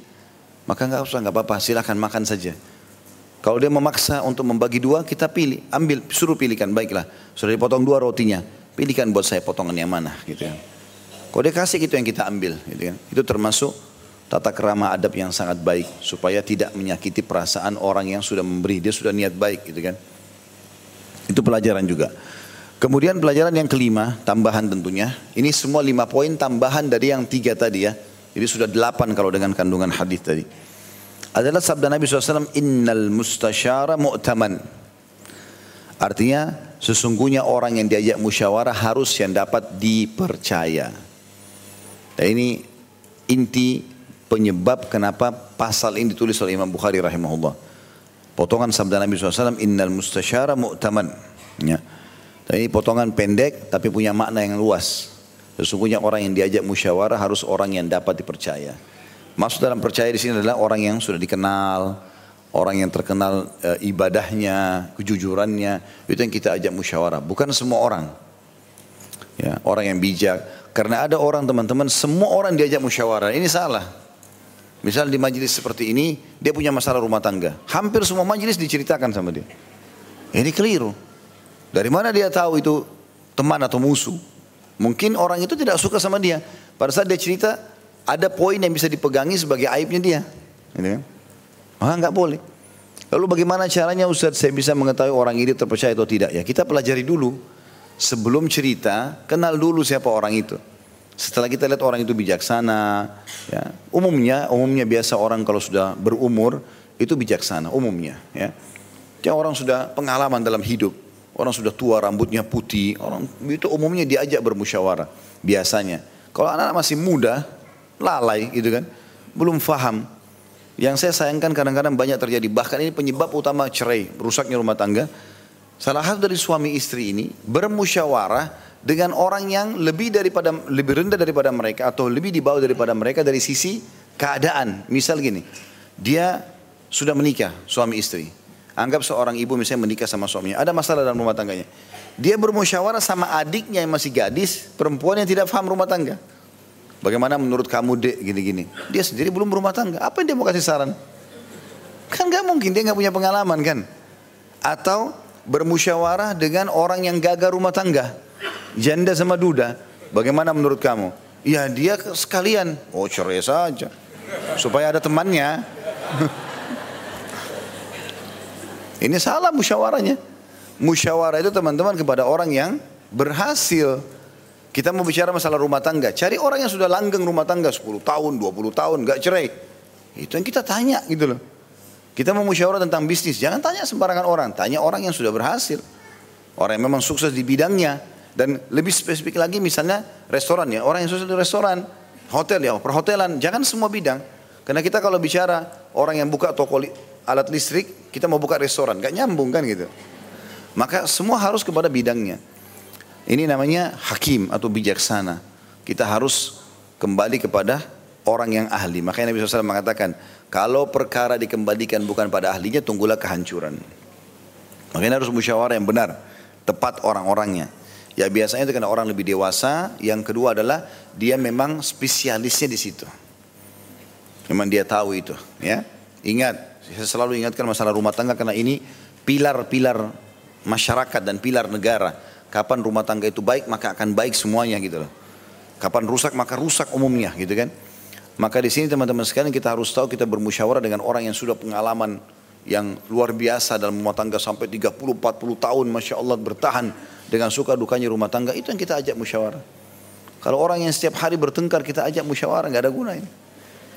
Maka nggak usah, nggak apa-apa. Silahkan makan saja. Kalau dia memaksa untuk membagi dua, kita pilih, ambil, suruh pilihkan. Baiklah, sudah dipotong dua rotinya, pilihkan buat saya potongan yang mana, gitu ya. Dia kasih itu yang kita ambil, gitu kan. Itu termasuk tata kerama adab yang sangat baik supaya tidak menyakiti perasaan orang yang sudah memberi, dia sudah niat baik, gitu kan. Itu pelajaran juga. Kemudian pelajaran yang kelima, tambahan tentunya. Ini semua lima poin tambahan dari yang tiga tadi ya. Jadi sudah delapan kalau dengan kandungan hadis tadi. Adalah sabda Nabi SAW, Innal mustasyara mu'taman. Artinya, sesungguhnya orang yang diajak musyawarah harus yang dapat dipercaya. Dan ini inti penyebab kenapa pasal ini ditulis oleh Imam Bukhari rahimahullah. Potongan sabda Nabi SAW, Innal mustasyara mu'taman. Ya. Dan ini potongan pendek tapi punya makna yang luas. Sesungguhnya orang yang diajak musyawarah harus orang yang dapat dipercaya. Maksud dalam percaya di sini adalah orang yang sudah dikenal, orang yang terkenal e, ibadahnya, kejujurannya, itu yang kita ajak musyawarah. Bukan semua orang. Ya, orang yang bijak, karena ada orang teman-teman, semua orang diajak musyawarah. Ini salah. Misal di majelis seperti ini, dia punya masalah rumah tangga. Hampir semua majelis diceritakan sama dia. Ini keliru. Dari mana dia tahu itu teman atau musuh? Mungkin orang itu tidak suka sama dia. Pada saat dia cerita, ada poin yang bisa dipegangi sebagai aibnya dia. Ini kan? Maka nggak boleh. Lalu bagaimana caranya Ustaz saya bisa mengetahui orang ini terpercaya atau tidak? Ya kita pelajari dulu. Sebelum cerita, kenal dulu siapa orang itu. Setelah kita lihat orang itu bijaksana, ya, umumnya, umumnya biasa orang kalau sudah berumur itu bijaksana, umumnya. Ya, dia orang sudah pengalaman dalam hidup, orang sudah tua rambutnya putih, orang itu umumnya diajak bermusyawarah biasanya. Kalau anak-anak masih muda, lalai gitu kan, belum faham. Yang saya sayangkan kadang-kadang banyak terjadi, bahkan ini penyebab utama cerai, rusaknya rumah tangga, Salah satu dari suami istri ini bermusyawarah dengan orang yang lebih daripada lebih rendah daripada mereka atau lebih di bawah daripada mereka dari sisi keadaan. Misal gini, dia sudah menikah suami istri. Anggap seorang ibu misalnya menikah sama suaminya, ada masalah dalam rumah tangganya. Dia bermusyawarah sama adiknya yang masih gadis, perempuan yang tidak paham rumah tangga. Bagaimana menurut kamu dek gini-gini? Dia sendiri belum berumah tangga. Apa yang dia mau kasih saran? Kan gak mungkin dia gak punya pengalaman kan? Atau bermusyawarah dengan orang yang gagal rumah tangga. Janda sama duda. Bagaimana menurut kamu? Ya dia sekalian. Oh cerai saja. Supaya ada temannya. Ini salah musyawarahnya. Musyawarah itu teman-teman kepada orang yang berhasil. Kita mau bicara masalah rumah tangga. Cari orang yang sudah langgeng rumah tangga 10 tahun, 20 tahun, gak cerai. Itu yang kita tanya gitu loh. Kita mau musyawarah tentang bisnis. Jangan tanya sembarangan orang. Tanya orang yang sudah berhasil. Orang yang memang sukses di bidangnya. Dan lebih spesifik lagi misalnya restoran ya. Orang yang sukses di restoran. Hotel ya, perhotelan. Jangan semua bidang. Karena kita kalau bicara orang yang buka toko alat listrik, kita mau buka restoran. Gak nyambung kan gitu. Maka semua harus kepada bidangnya. Ini namanya hakim atau bijaksana. Kita harus kembali kepada orang yang ahli. Makanya Nabi SAW mengatakan, kalau perkara dikembalikan bukan pada ahlinya, tunggulah kehancuran. Makanya harus musyawarah yang benar, tepat orang-orangnya. Ya biasanya itu karena orang lebih dewasa. Yang kedua adalah dia memang spesialisnya di situ. Memang dia tahu itu. Ya, ingat, saya selalu ingatkan masalah rumah tangga karena ini pilar-pilar masyarakat dan pilar negara. Kapan rumah tangga itu baik maka akan baik semuanya gitu loh. Kapan rusak maka rusak umumnya gitu kan. Maka di sini teman-teman sekalian kita harus tahu kita bermusyawarah dengan orang yang sudah pengalaman yang luar biasa dalam rumah tangga sampai 30-40 tahun Masya Allah bertahan dengan suka dukanya rumah tangga itu yang kita ajak musyawarah. Kalau orang yang setiap hari bertengkar kita ajak musyawarah nggak ada guna ini.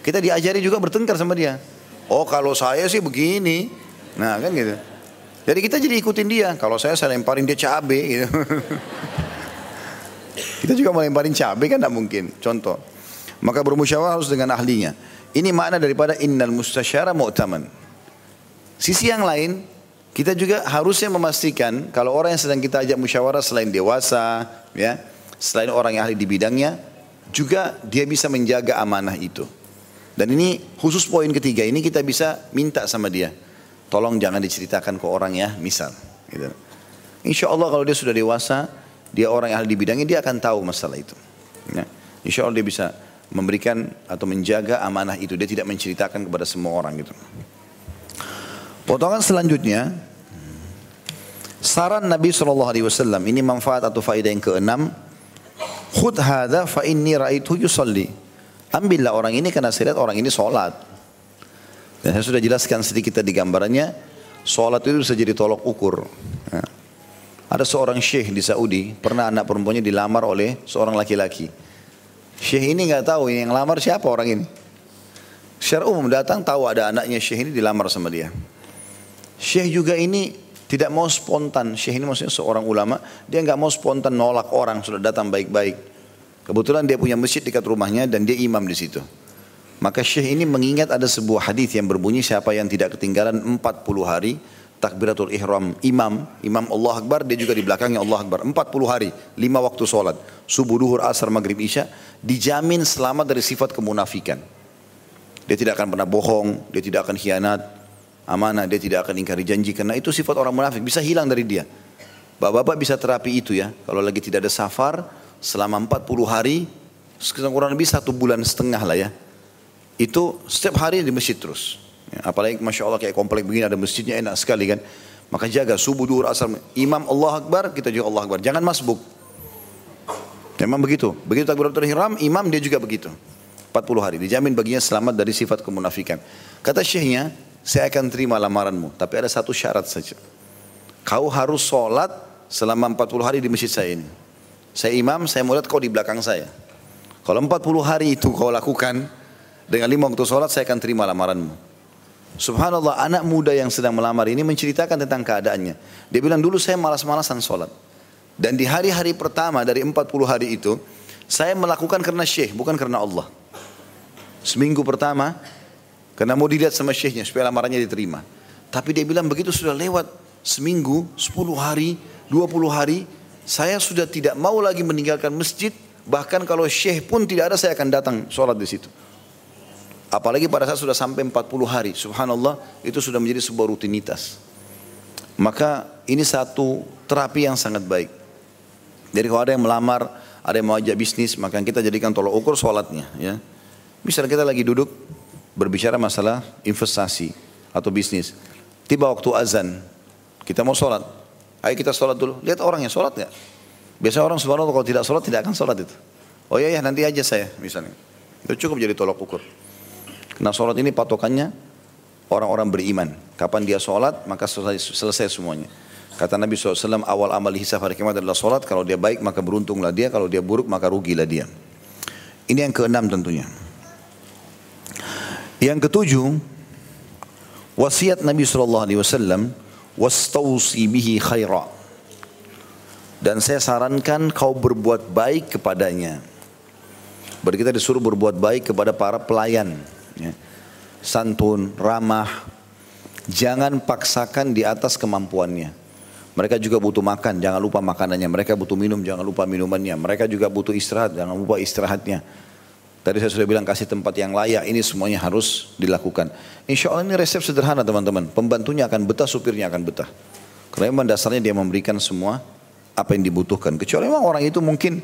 Kita diajari juga bertengkar sama dia. Oh kalau saya sih begini. Nah kan gitu. Jadi kita jadi ikutin dia. Kalau saya saya lemparin dia cabe gitu. kita juga mau lemparin cabe kan tidak mungkin. Contoh. Maka bermusyawarah harus dengan ahlinya. Ini makna daripada innal mustasyara mu'taman. Sisi yang lain, kita juga harusnya memastikan kalau orang yang sedang kita ajak musyawarah selain dewasa, ya, selain orang yang ahli di bidangnya, juga dia bisa menjaga amanah itu. Dan ini khusus poin ketiga ini kita bisa minta sama dia. Tolong jangan diceritakan ke orang ya, misal. Gitu. Insya Allah kalau dia sudah dewasa, dia orang yang ahli di bidangnya, dia akan tahu masalah itu. Ya. Insya Allah dia bisa memberikan atau menjaga amanah itu. Dia tidak menceritakan kepada semua orang gitu. Potongan selanjutnya, saran Nabi SAW, ini manfaat atau faedah yang keenam, Khud hadha fa inni ra'aitu yusalli. Ambillah orang ini karena saya lihat orang ini sholat. Dan saya sudah jelaskan sedikit tadi gambarannya, sholat itu bisa jadi tolok ukur. Ya. Ada seorang syekh di Saudi, pernah anak perempuannya dilamar oleh seorang laki-laki. Syekh ini nggak tahu yang lamar siapa orang ini. Secara umum datang tahu ada anaknya syekh ini dilamar sama dia. Syekh juga ini tidak mau spontan. Syekh ini maksudnya seorang ulama, dia nggak mau spontan nolak orang sudah datang baik-baik. Kebetulan dia punya masjid dekat rumahnya dan dia imam di situ. Maka Syekh ini mengingat ada sebuah hadis yang berbunyi siapa yang tidak ketinggalan 40 hari takbiratul ihram imam, imam Allah Akbar dia juga di belakangnya Allah Akbar. 40 hari, 5 waktu sholat. Subuh, duhur, asar, maghrib, isya dijamin selamat dari sifat kemunafikan. Dia tidak akan pernah bohong, dia tidak akan khianat amanah, dia tidak akan ingkari janji karena itu sifat orang munafik. Bisa hilang dari dia. Bapak-bapak bisa terapi itu ya. Kalau lagi tidak ada safar selama 40 hari kurang lebih satu bulan setengah lah ya. Itu setiap hari di masjid terus. Ya, apalagi Masya Allah kayak komplek begini ada masjidnya enak sekali kan. Maka jaga subuh, duhur, asar. Imam Allah Akbar, kita juga Allah Akbar. Jangan masbuk. Memang begitu. Begitu takbiratul ihram, imam dia juga begitu. 40 hari. Dijamin baginya selamat dari sifat kemunafikan. Kata syekhnya, saya akan terima lamaranmu. Tapi ada satu syarat saja. Kau harus sholat selama 40 hari di masjid saya ini. Saya imam, saya mau lihat kau di belakang saya. Kalau 40 hari itu kau lakukan, dengan lima waktu sholat saya akan terima lamaranmu. Subhanallah anak muda yang sedang melamar ini menceritakan tentang keadaannya. Dia bilang dulu saya malas-malasan sholat. Dan di hari-hari pertama dari 40 hari itu, saya melakukan karena syekh, bukan karena Allah. Seminggu pertama, karena mau dilihat sama syekhnya supaya lamarannya diterima. Tapi dia bilang begitu sudah lewat seminggu, 10 hari, 20 hari, saya sudah tidak mau lagi meninggalkan masjid, bahkan kalau syekh pun tidak ada saya akan datang sholat di situ. Apalagi pada saat sudah sampai 40 hari, subhanallah, itu sudah menjadi sebuah rutinitas. Maka ini satu terapi yang sangat baik. Jadi kalau ada yang melamar, ada yang mau ajak bisnis, maka kita jadikan tolok ukur sholatnya. Ya. Misalnya kita lagi duduk berbicara masalah investasi atau bisnis. Tiba waktu azan, kita mau sholat. Ayo kita sholat dulu. Lihat orang yang sholat nggak? Biasa orang subhanallah kalau tidak sholat tidak akan sholat itu. Oh iya ya nanti aja saya misalnya. Itu cukup jadi tolok ukur. Nah sholat ini patokannya orang-orang beriman. Kapan dia sholat, maka selesai, selesai semuanya. Kata Nabi SAW, awal amal hisab hari kiamat adalah sholat. Kalau dia baik, maka beruntunglah dia. Kalau dia buruk, maka rugilah dia. Ini yang keenam tentunya. Yang ketujuh, wasiat Nabi SAW, wastausi bihi khaira. Dan saya sarankan kau berbuat baik kepadanya. Berarti kita disuruh berbuat baik kepada para pelayan. Ya. Santun, ramah. Jangan paksakan di atas kemampuannya. Mereka juga butuh makan, jangan lupa makanannya. Mereka butuh minum, jangan lupa minumannya. Mereka juga butuh istirahat, jangan lupa istirahatnya. Tadi saya sudah bilang kasih tempat yang layak, ini semuanya harus dilakukan. Insya Allah ini resep sederhana teman-teman. Pembantunya akan betah, supirnya akan betah. Karena memang dasarnya dia memberikan semua apa yang dibutuhkan. Kecuali memang orang itu mungkin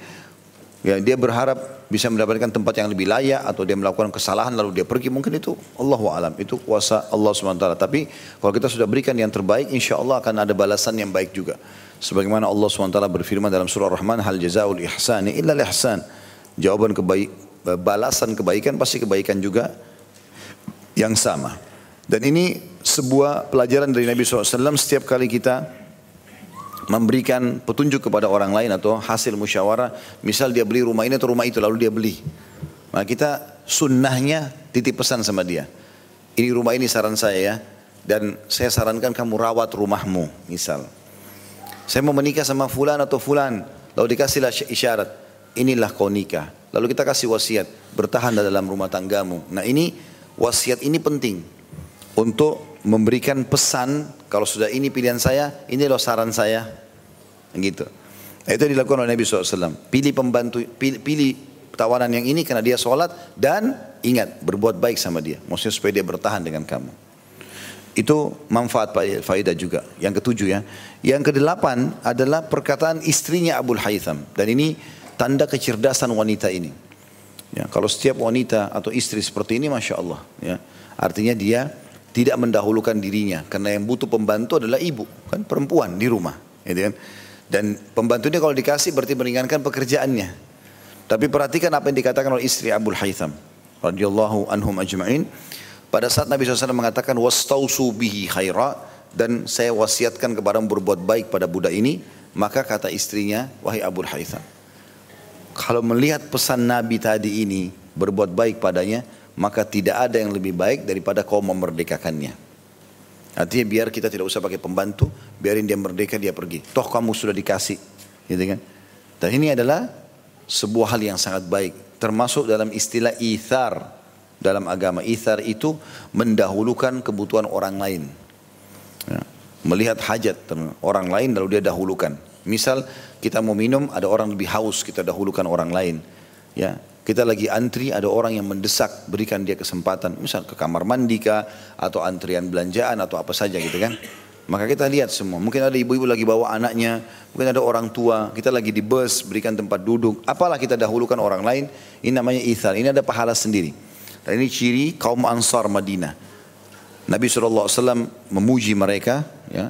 Ya, dia berharap bisa mendapatkan tempat yang lebih layak atau dia melakukan kesalahan lalu dia pergi mungkin itu Allah alam itu kuasa Allah swt. Tapi kalau kita sudah berikan yang terbaik, insya Allah akan ada balasan yang baik juga. Sebagaimana Allah swt berfirman dalam surah Rahman, hal jazaul ihsani illa ihsan. Jawaban kebaik, balasan kebaikan pasti kebaikan juga yang sama. Dan ini sebuah pelajaran dari Nabi SAW setiap kali kita memberikan petunjuk kepada orang lain atau hasil musyawarah. Misal dia beli rumah ini atau rumah itu lalu dia beli. Maka kita sunnahnya titip pesan sama dia. Ini rumah ini saran saya ya. Dan saya sarankan kamu rawat rumahmu misal. Saya mau menikah sama fulan atau fulan. Lalu dikasihlah isyarat. Inilah kau nikah. Lalu kita kasih wasiat. Bertahan dalam rumah tanggamu. Nah ini wasiat ini penting. Untuk memberikan pesan kalau sudah ini pilihan saya, ini loh saran saya. Gitu. Nah, itu dilakukan oleh Nabi SAW. Pilih pembantu, pilih, pilih tawanan yang ini karena dia sholat dan ingat berbuat baik sama dia. Maksudnya supaya dia bertahan dengan kamu. Itu manfaat faedah juga. Yang ketujuh ya. Yang kedelapan adalah perkataan istrinya Abu Haytham. Dan ini tanda kecerdasan wanita ini. Ya, kalau setiap wanita atau istri seperti ini, masya Allah. Ya, artinya dia tidak mendahulukan dirinya karena yang butuh pembantu adalah ibu kan perempuan di rumah gitu kan. Dan pembantunya kalau dikasih berarti meringankan pekerjaannya. Tapi perhatikan apa yang dikatakan oleh istri Abu Haytham radhiyallahu anhum ajma'in. Pada saat Nabi SAW mengatakan wastausu bihi khaira dan saya wasiatkan kepada berbuat baik pada budak ini maka kata istrinya wahai Abu Haytham kalau melihat pesan Nabi tadi ini berbuat baik padanya maka tidak ada yang lebih baik daripada kau memerdekakannya. Artinya biar kita tidak usah pakai pembantu, biarin dia merdeka dia pergi. Toh kamu sudah dikasih, gitu kan? Dan ini adalah sebuah hal yang sangat baik, termasuk dalam istilah ithar dalam agama. Ithar itu mendahulukan kebutuhan orang lain. Ya. Melihat hajat orang lain lalu dia dahulukan. Misal kita mau minum, ada orang lebih haus, kita dahulukan orang lain. Ya, kita lagi antri, ada orang yang mendesak, berikan dia kesempatan. Misal ke kamar mandi kah, atau antrian belanjaan, atau apa saja gitu kan. Maka kita lihat semua. Mungkin ada ibu-ibu lagi bawa anaknya, mungkin ada orang tua, kita lagi di bus, berikan tempat duduk. Apalah kita dahulukan orang lain, ini namanya ithal. Ini ada pahala sendiri. Dan ini ciri kaum Ansar Madinah. Nabi SAW memuji mereka ya,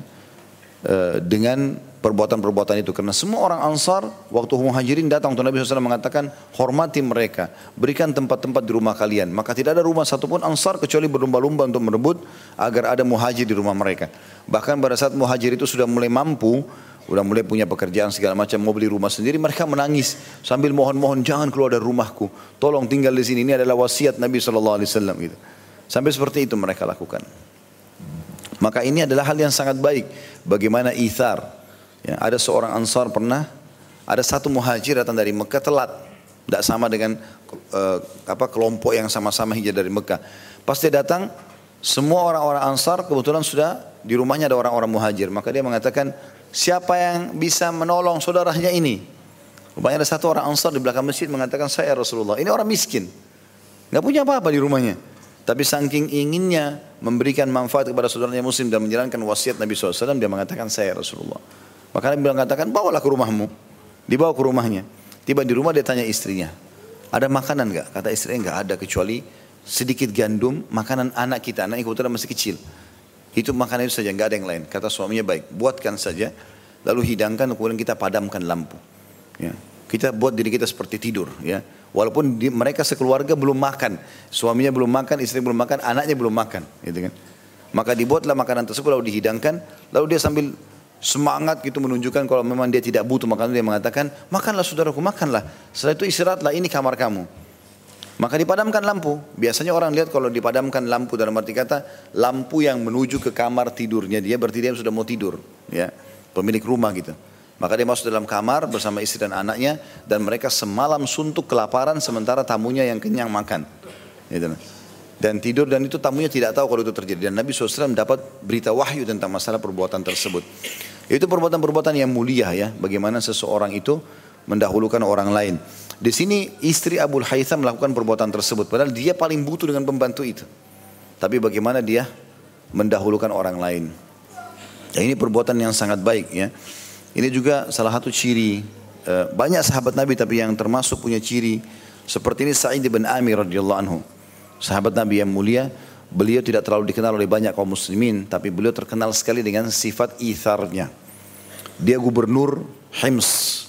eh, dengan perbuatan-perbuatan itu. Karena semua orang Ansar waktu muhajirin datang untuk Nabi SAW mengatakan hormati mereka. Berikan tempat-tempat di rumah kalian. Maka tidak ada rumah satupun Ansar kecuali berlumba-lumba untuk merebut agar ada muhajir di rumah mereka. Bahkan pada saat muhajir itu sudah mulai mampu, sudah mulai punya pekerjaan segala macam, mau beli rumah sendiri, mereka menangis sambil mohon-mohon jangan keluar dari rumahku, tolong tinggal di sini. Ini adalah wasiat Nabi SAW gitu. Sampai seperti itu mereka lakukan. Maka ini adalah hal yang sangat baik. Bagaimana ithar, Ya, ada seorang ansar pernah, ada satu muhajir datang dari Mekah telat. Tidak sama dengan uh, apa kelompok yang sama-sama hijrah dari Mekah. Pas dia datang, semua orang-orang ansar kebetulan sudah di rumahnya ada orang-orang muhajir. Maka dia mengatakan, siapa yang bisa menolong saudaranya ini? Rupanya ada satu orang ansar di belakang masjid mengatakan, saya Rasulullah. Ini orang miskin. Nggak punya apa-apa di rumahnya. Tapi saking inginnya memberikan manfaat kepada saudaranya muslim dan menjalankan wasiat Nabi SAW, dia mengatakan saya Rasulullah. Maka Nabi bilang katakan bawalah ke rumahmu. Dibawa ke rumahnya. Tiba di rumah dia tanya istrinya. Ada makanan enggak? Kata istrinya enggak ada kecuali sedikit gandum, makanan anak kita. Anak kebetulan masih kecil. Itu makanan itu saja, enggak ada yang lain. Kata suaminya baik, buatkan saja. Lalu hidangkan, kemudian kita padamkan lampu. Ya. Kita buat diri kita seperti tidur. Ya. Walaupun di, mereka sekeluarga belum makan. Suaminya belum makan, istri belum makan, anaknya belum makan. Gitu kan. Maka dibuatlah makanan tersebut lalu dihidangkan, lalu dia sambil semangat gitu menunjukkan kalau memang dia tidak butuh makanan dia mengatakan, "Makanlah saudaraku, makanlah. Setelah itu istirahatlah, ini kamar kamu." Maka dipadamkan lampu. Biasanya orang lihat kalau dipadamkan lampu dalam arti kata lampu yang menuju ke kamar tidurnya dia berarti dia sudah mau tidur, ya. Pemilik rumah gitu. Maka dia masuk dalam kamar bersama istri dan anaknya dan mereka semalam suntuk kelaparan sementara tamunya yang kenyang makan. Gitu. Dan tidur dan itu tamunya tidak tahu kalau itu terjadi. Dan Nabi SAW dapat berita wahyu tentang masalah perbuatan tersebut. Itu perbuatan-perbuatan yang mulia ya. Bagaimana seseorang itu mendahulukan orang lain. Di sini istri Abu Haytham melakukan perbuatan tersebut. Padahal dia paling butuh dengan pembantu itu. Tapi bagaimana dia mendahulukan orang lain. Ya, ini perbuatan yang sangat baik ya. Ini juga salah satu ciri eh, banyak sahabat Nabi tapi yang termasuk punya ciri seperti ini Sa'id bin Amir radhiyallahu anhu. Sahabat Nabi yang mulia, beliau tidak terlalu dikenal oleh banyak kaum muslimin tapi beliau terkenal sekali dengan sifat itharnya. Dia gubernur Hims.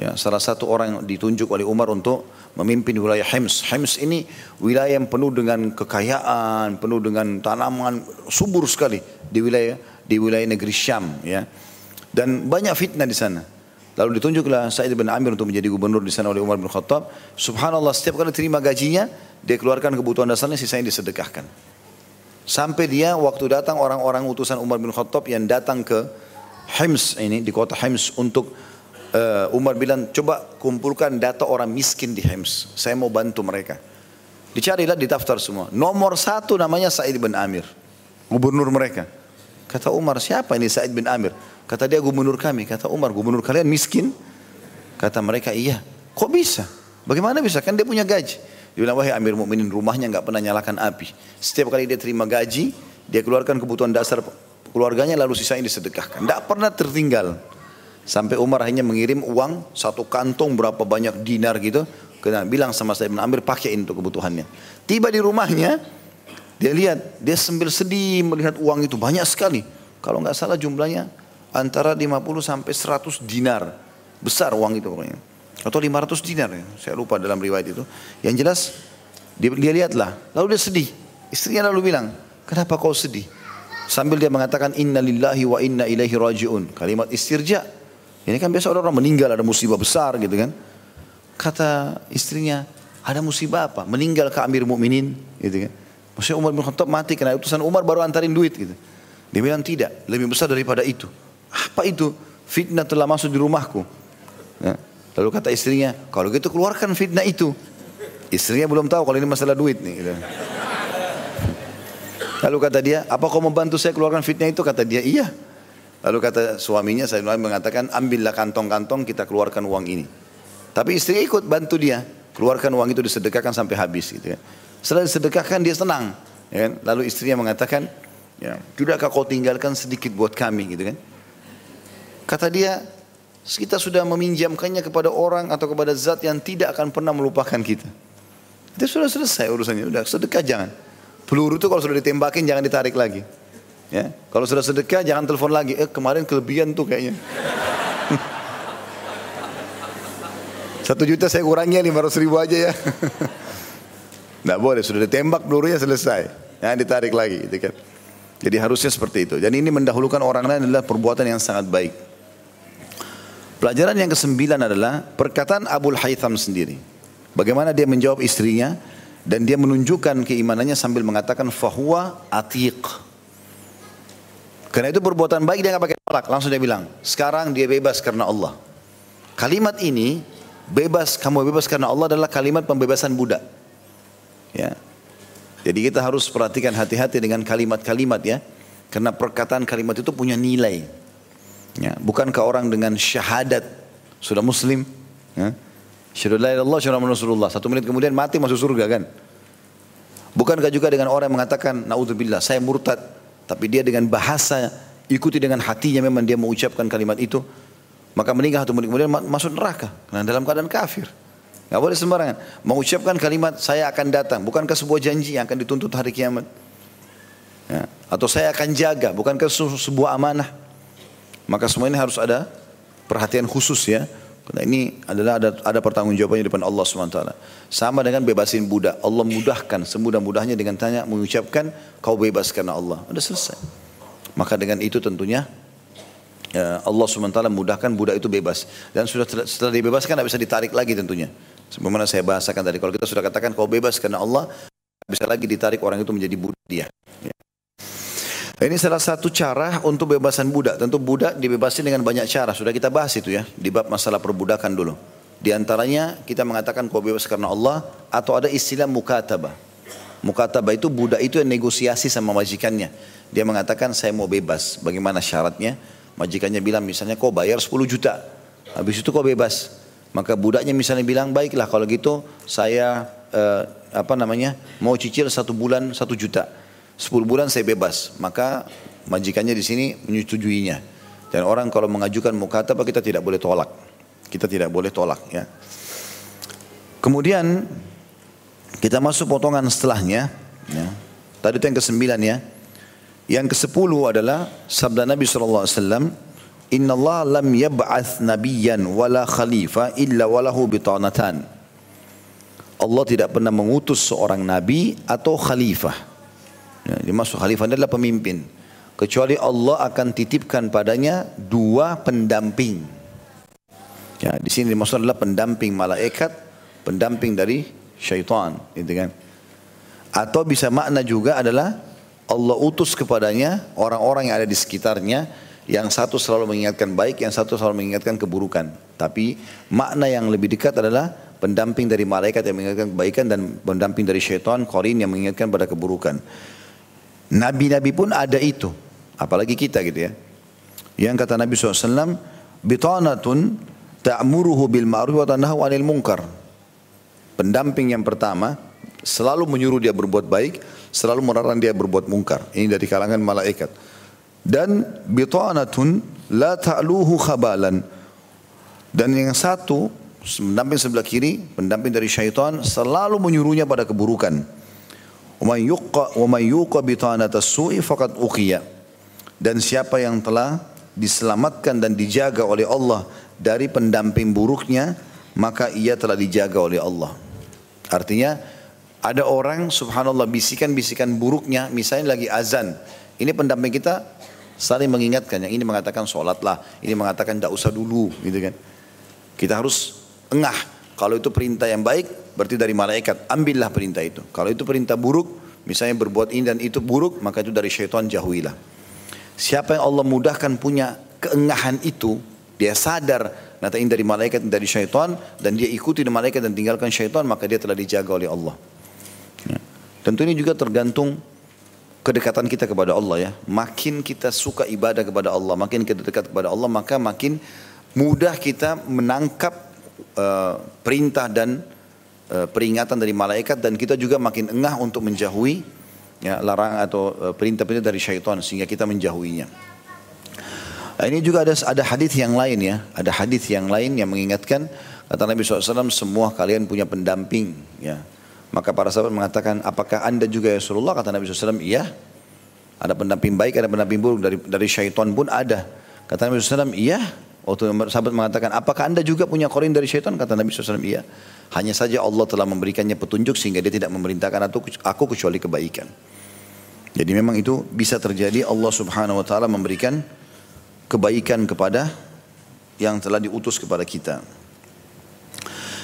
Ya, salah satu orang yang ditunjuk oleh Umar untuk memimpin wilayah Hims. Hims ini wilayah yang penuh dengan kekayaan, penuh dengan tanaman subur sekali di wilayah di wilayah negeri Syam ya. Dan banyak fitnah di sana. Lalu ditunjuklah Sa'id bin Amir untuk menjadi gubernur di sana oleh Umar bin Khattab. Subhanallah setiap kali terima gajinya, dia keluarkan kebutuhan dasarnya, sisanya disedekahkan. Sampai dia waktu datang orang-orang utusan Umar bin Khattab yang datang ke Hims ini, di kota Hims untuk uh, Umar bilang, coba kumpulkan data orang miskin di Hims. Saya mau bantu mereka. Dicarilah, ditaftar semua. Nomor satu namanya Sa'id bin Amir. Gubernur mereka. Kata Umar, siapa ini Sa'id bin Amir? Kata dia gubernur kami. Kata Umar, gubernur kalian miskin? Kata mereka, iya. Kok bisa? Bagaimana bisa? Kan dia punya gaji. Dia bilang, wahai Amir Mukminin, rumahnya nggak pernah nyalakan api. Setiap kali dia terima gaji, dia keluarkan kebutuhan dasar keluarganya lalu sisanya disedekahkan. Tidak pernah tertinggal. Sampai Umar akhirnya mengirim uang satu kantong berapa banyak dinar gitu. Kena bilang sama saya Amir pakai untuk kebutuhannya. Tiba di rumahnya, dia lihat, dia sambil sedih melihat uang itu banyak sekali. Kalau nggak salah jumlahnya antara 50 sampai 100 dinar. Besar uang itu pokoknya. Atau 500 dinar ya. Saya lupa dalam riwayat itu. Yang jelas dia, dia lihatlah. Lalu dia sedih. Istrinya lalu bilang, kenapa kau sedih? Sambil dia mengatakan inna lillahi wa inna ilaihi rajiun. Kalimat istirja. Ini kan biasa orang, orang meninggal ada musibah besar gitu kan. Kata istrinya, ada musibah apa? Meninggal ke Amir Mukminin gitu kan. Maksudnya Umar bin Khattab mati karena utusan Umar baru antarin duit gitu. Dia bilang tidak, lebih besar daripada itu. Apa itu? Fitnah telah masuk di rumahku. Ya. Lalu kata istrinya, kalau gitu keluarkan fitnah itu. Istrinya belum tahu kalau ini masalah duit nih. Gitu. Lalu kata dia, apa kau membantu saya keluarkan fitnah itu? Kata dia, iya. Lalu kata suaminya, saya mengatakan, ambillah kantong-kantong kita keluarkan uang ini. Tapi istri ikut bantu dia. Keluarkan uang itu disedekahkan sampai habis gitu ya. Setelah disedekahkan dia senang. Ya kan? Lalu istrinya mengatakan, ya, tidakkah kau tinggalkan sedikit buat kami gitu kan. Kata dia, kita sudah meminjamkannya kepada orang atau kepada zat yang tidak akan pernah melupakan kita. Itu sudah selesai urusannya, sudah sedekah jangan. Peluru itu kalau sudah ditembakin jangan ditarik lagi. Ya, kalau sudah sedekah jangan telepon lagi. Eh kemarin kelebihan tuh kayaknya. Satu juta saya kurangnya lima ratus ribu aja ya. Tidak boleh, sudah ditembak pelurunya selesai. Jangan ditarik lagi. Gitu kan. Jadi harusnya seperti itu. Dan ini mendahulukan orang lain adalah perbuatan yang sangat baik. Pelajaran yang kesembilan adalah perkataan Abu Haytham sendiri. Bagaimana dia menjawab istrinya dan dia menunjukkan keimanannya sambil mengatakan fahuwa atiq. Karena itu perbuatan baik dia nggak pakai tolak, langsung dia bilang, sekarang dia bebas karena Allah. Kalimat ini bebas, kamu bebas karena Allah adalah kalimat pembebasan budak. Ya. Jadi kita harus perhatikan hati-hati dengan kalimat-kalimat ya. Karena perkataan kalimat itu punya nilai. Ya, bukankah orang dengan syahadat sudah muslim? Ya. Syahadu la ilaha illallah Rasulullah. Satu menit kemudian mati masuk surga kan? Bukankah juga dengan orang yang mengatakan naudzubillah saya murtad tapi dia dengan bahasa ikuti dengan hatinya memang dia mengucapkan kalimat itu maka meninggal satu menit kemudian masuk neraka karena dalam keadaan kafir. Gak boleh sembarangan. Mengucapkan kalimat saya akan datang. Bukankah sebuah janji yang akan dituntut hari kiamat? Ya. Atau saya akan jaga. Bukankah sebuah amanah? Maka semua ini harus ada perhatian khusus ya. Karena ini adalah ada, ada pertanggungjawabannya di depan Allah SWT. Sama dengan bebasin budak. Allah mudahkan semudah-mudahnya dengan tanya mengucapkan kau bebas karena Allah. Sudah selesai. Maka dengan itu tentunya ya, Allah SWT mudahkan budak itu bebas. Dan sudah setelah dibebaskan tidak bisa ditarik lagi tentunya. Sebagaimana saya bahasakan tadi. Kalau kita sudah katakan kau bebas karena Allah, bisa lagi ditarik orang itu menjadi budak dia. Ya. Ini salah satu cara untuk bebasan budak. Tentu budak dibebasin dengan banyak cara. Sudah kita bahas itu ya. Di bab masalah perbudakan dulu. Di antaranya kita mengatakan kau bebas karena Allah. Atau ada istilah mukatabah. Mukatabah itu budak itu yang negosiasi sama majikannya. Dia mengatakan saya mau bebas. Bagaimana syaratnya? Majikannya bilang misalnya kau bayar 10 juta. Habis itu kau bebas. Maka budaknya misalnya bilang baiklah kalau gitu saya eh, apa namanya mau cicil satu bulan satu juta, sepuluh bulan saya bebas. Maka majikannya di sini menyetujuinya. Dan orang kalau mengajukan mukataba kita tidak boleh tolak. Kita tidak boleh tolak ya. Kemudian kita masuk potongan setelahnya. Ya. Tadi itu yang ke sembilan ya. Yang ke sepuluh adalah sabda Nabi SAW. Inna Allah lam yab'ath nabiyan wala khalifah illa walahu bitanatan. Allah tidak pernah mengutus seorang nabi atau khalifah. Ya, dimaksud khalifah adalah pemimpin. Kecuali Allah akan titipkan padanya dua pendamping. Ya, di sini dimaksud adalah pendamping malaikat, pendamping dari syaitan, gitu kan. Atau bisa makna juga adalah Allah utus kepadanya orang-orang yang ada di sekitarnya yang satu selalu mengingatkan baik, yang satu selalu mengingatkan keburukan. Tapi makna yang lebih dekat adalah pendamping dari malaikat yang mengingatkan kebaikan dan pendamping dari syaitan, korin yang mengingatkan pada keburukan. Nabi-nabi pun ada itu. Apalagi kita gitu ya. Yang kata Nabi SAW, Bitanatun ta'muruhu bil ma'ruf wa tanhahu 'anil munkar. Pendamping yang pertama selalu menyuruh dia berbuat baik, selalu melarang dia berbuat mungkar. Ini dari kalangan malaikat. Dan bitanatun la ta'luhu khabalan. Dan yang satu pendamping sebelah kiri, pendamping dari syaitan selalu menyuruhnya pada keburukan. Wa man yuqa su'i. Dan siapa yang telah diselamatkan dan dijaga oleh Allah dari pendamping buruknya, maka ia telah dijaga oleh Allah. Artinya ada orang subhanallah bisikan-bisikan buruknya, misalnya lagi azan. Ini pendamping kita saling mengingatkan. Yang ini mengatakan sholatlah, ini mengatakan tidak usah dulu, gitu kan. Kita harus engah. Kalau itu perintah yang baik, berarti dari malaikat. Ambillah perintah itu. Kalau itu perintah buruk, misalnya berbuat ini dan itu buruk, maka itu dari syaitan jauhilah. Siapa yang Allah mudahkan punya keengahan itu, dia sadar nanti ini dari malaikat dari syaitan dan dia ikuti malaikat dan tinggalkan syaitan maka dia telah dijaga oleh Allah. Ya. Tentu ini juga tergantung kedekatan kita kepada Allah ya. Makin kita suka ibadah kepada Allah, makin kita dekat kepada Allah, maka makin mudah kita menangkap uh, perintah dan uh, peringatan dari malaikat dan kita juga makin engah untuk menjauhi ya, larangan atau uh, perintah-perintah dari syaitan sehingga kita menjauhinya. Nah, ini juga ada ada hadis yang lain ya, ada hadis yang lain yang mengingatkan kata Nabi SAW semua kalian punya pendamping ya. Maka para sahabat mengatakan apakah anda juga ya Rasulullah kata Nabi SAW iya. Ada pendamping baik, ada pendamping buruk dari dari syaitan pun ada. Kata Nabi SAW iya. Waktu sahabat mengatakan, apakah anda juga punya korin dari syaitan? Kata Nabi SAW, iya. Hanya saja Allah telah memberikannya petunjuk sehingga dia tidak memerintahkan aku kecuali kebaikan. Jadi memang itu bisa terjadi Allah subhanahu wa ta'ala memberikan kebaikan kepada yang telah diutus kepada kita.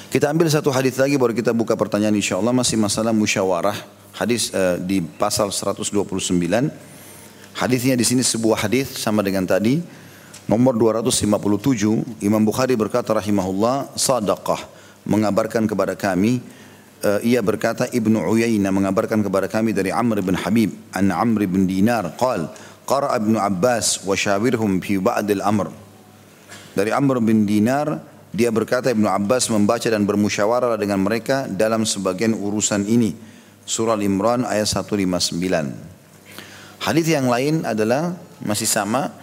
Kita ambil satu hadis lagi baru kita buka pertanyaan insya Allah masih masalah musyawarah. Hadis uh, di pasal 129. Hadisnya di sini sebuah hadis sama dengan tadi. Nomor 257 Imam Bukhari berkata rahimahullah sadaqah. Mengabarkan kepada kami uh, ia berkata Ibnu Uyainah mengabarkan kepada kami dari Amr bin Habib an Amr bin Dinar qal qara Ibnu Abbas wa syawirhum fi ba'd al-amr dari Amr bin Dinar dia berkata Ibnu Abbas membaca dan bermusyawarah dengan mereka dalam sebagian urusan ini. Surah Al-Imran ayat 159 Hadis yang lain adalah masih sama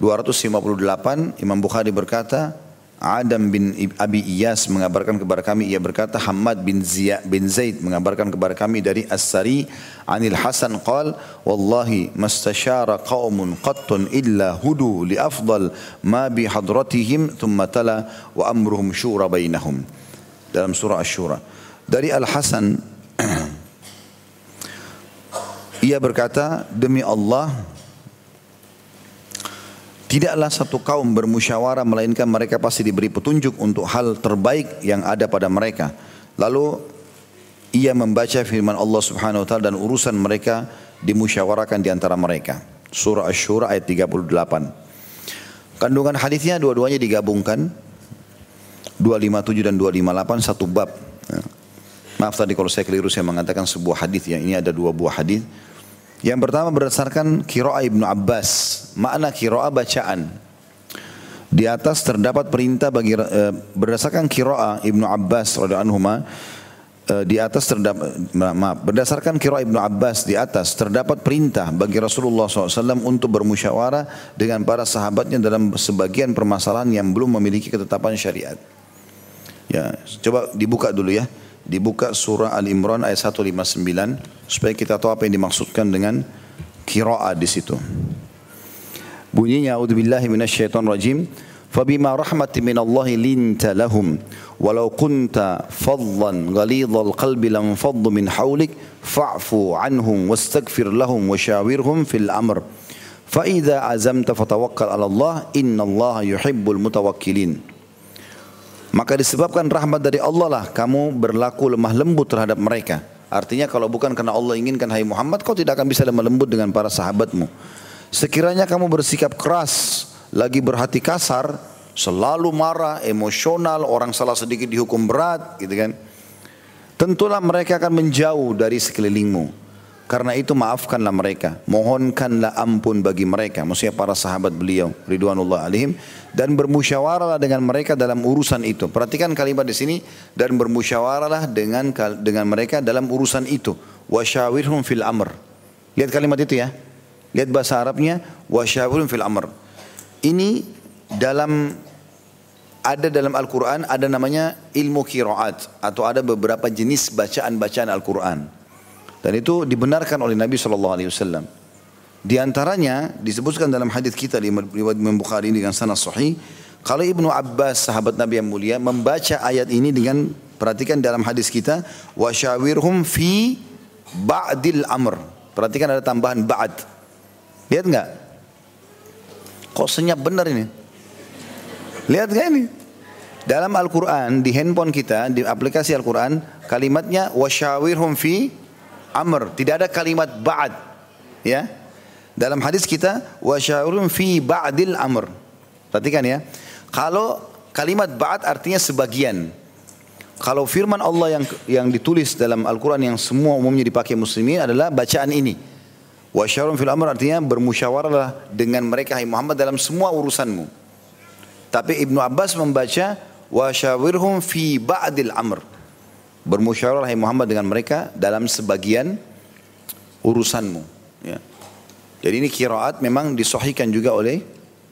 258 Imam Bukhari berkata Adam bin Abi Iyas mengabarkan kepada kami ia berkata Hamad bin Ziyad bin Zaid mengabarkan kepada kami dari As-Sari Anil Hasan qal wallahi mastashara qaumun qattun illa hudu li afdal ma bi hadratihim thumma tala wa amruhum syura bainahum. Dalam surah Asy-Syura dari Al Hasan ia berkata demi Allah Tidaklah satu kaum bermusyawarah melainkan mereka pasti diberi petunjuk untuk hal terbaik yang ada pada mereka. Lalu ia membaca firman Allah Subhanahu wa taala dan urusan mereka dimusyawarakan di antara mereka. Surah Asy-Syura ayat 38. Kandungan hadisnya dua-duanya digabungkan 257 dan 258 satu bab. Ya. Maaf tadi kalau saya keliru saya mengatakan sebuah hadis ya. Ini ada dua buah hadis. Yang pertama berdasarkan kiroa Ibnu Abbas. Makna kiroa bacaan. Di atas terdapat perintah bagi eh, berdasarkan kiroa Ibnu Abbas radhiyallahu eh, di atas terdapat maaf berdasarkan kiroa Ibnu Abbas di atas terdapat perintah bagi Rasulullah SAW untuk bermusyawarah dengan para sahabatnya dalam sebagian permasalahan yang belum memiliki ketetapan syariat. Ya, coba dibuka dulu ya dibuka surah Al-Imran ayat 159 supaya kita tahu apa yang dimaksudkan dengan kiroa di situ. Bunyinya a'udzubillahi minasyaitonir rajim. Fabima rahmatin minallahi linta lahum walau kunta faddan ghalidhal qalbi lam faddu min hawlik fa'fu anhum wastaghfir lahum washawirhum fil amr. Fa idza azamta fatawakkal 'ala Allah innallaha yuhibbul. Maka disebabkan rahmat dari Allah lah kamu berlaku lemah lembut terhadap mereka. Artinya kalau bukan karena Allah inginkan hai Muhammad kau tidak akan bisa lemah lembut dengan para sahabatmu. Sekiranya kamu bersikap keras, lagi berhati kasar, selalu marah, emosional, orang salah sedikit dihukum berat gitu kan. Tentulah mereka akan menjauh dari sekelilingmu. Karena itu maafkanlah mereka, mohonkanlah ampun bagi mereka, maksudnya para sahabat beliau ridwanullah alaihim dan bermusyawarahlah dengan mereka dalam urusan itu. Perhatikan kalimat di sini dan bermusyawarahlah dengan dengan mereka dalam urusan itu. Wasyawirhum fil amr. Lihat kalimat itu ya. Lihat bahasa Arabnya wasyawirhum fil amr. Ini dalam ada dalam Al-Quran ada namanya ilmu kiraat atau ada beberapa jenis bacaan-bacaan Al-Quran. Dan itu dibenarkan oleh Nabi Shallallahu Alaihi Wasallam. Di antaranya disebutkan dalam hadis kita di riwayat Imam Bukhari dengan sanad sahih, kalau Ibnu Abbas sahabat Nabi yang mulia membaca ayat ini dengan perhatikan dalam hadis kita wasyawirhum fi ba'dil amr. Perhatikan ada tambahan ba'd. Lihat enggak? Kok senyap benar ini? Lihat enggak ini? Dalam Al-Quran, di handphone kita, di aplikasi Al-Quran, kalimatnya wasyawirhum fi amr, tidak ada kalimat ba'd. Ya. Dalam hadis kita wasya'urun fi ba'dil amr. Perhatikan ya. Kalau kalimat ba'd artinya sebagian. Kalau firman Allah yang yang ditulis dalam Al-Quran yang semua umumnya dipakai muslimin adalah bacaan ini. Wasyarun fil amr artinya bermusyawarahlah dengan mereka hai Muhammad dalam semua urusanmu. Tapi Ibnu Abbas membaca wasyawirhum fi ba'dil amr bermusyawarah Muhammad dengan mereka dalam sebagian urusanmu. Ya. Jadi ini kiraat memang disohikan juga oleh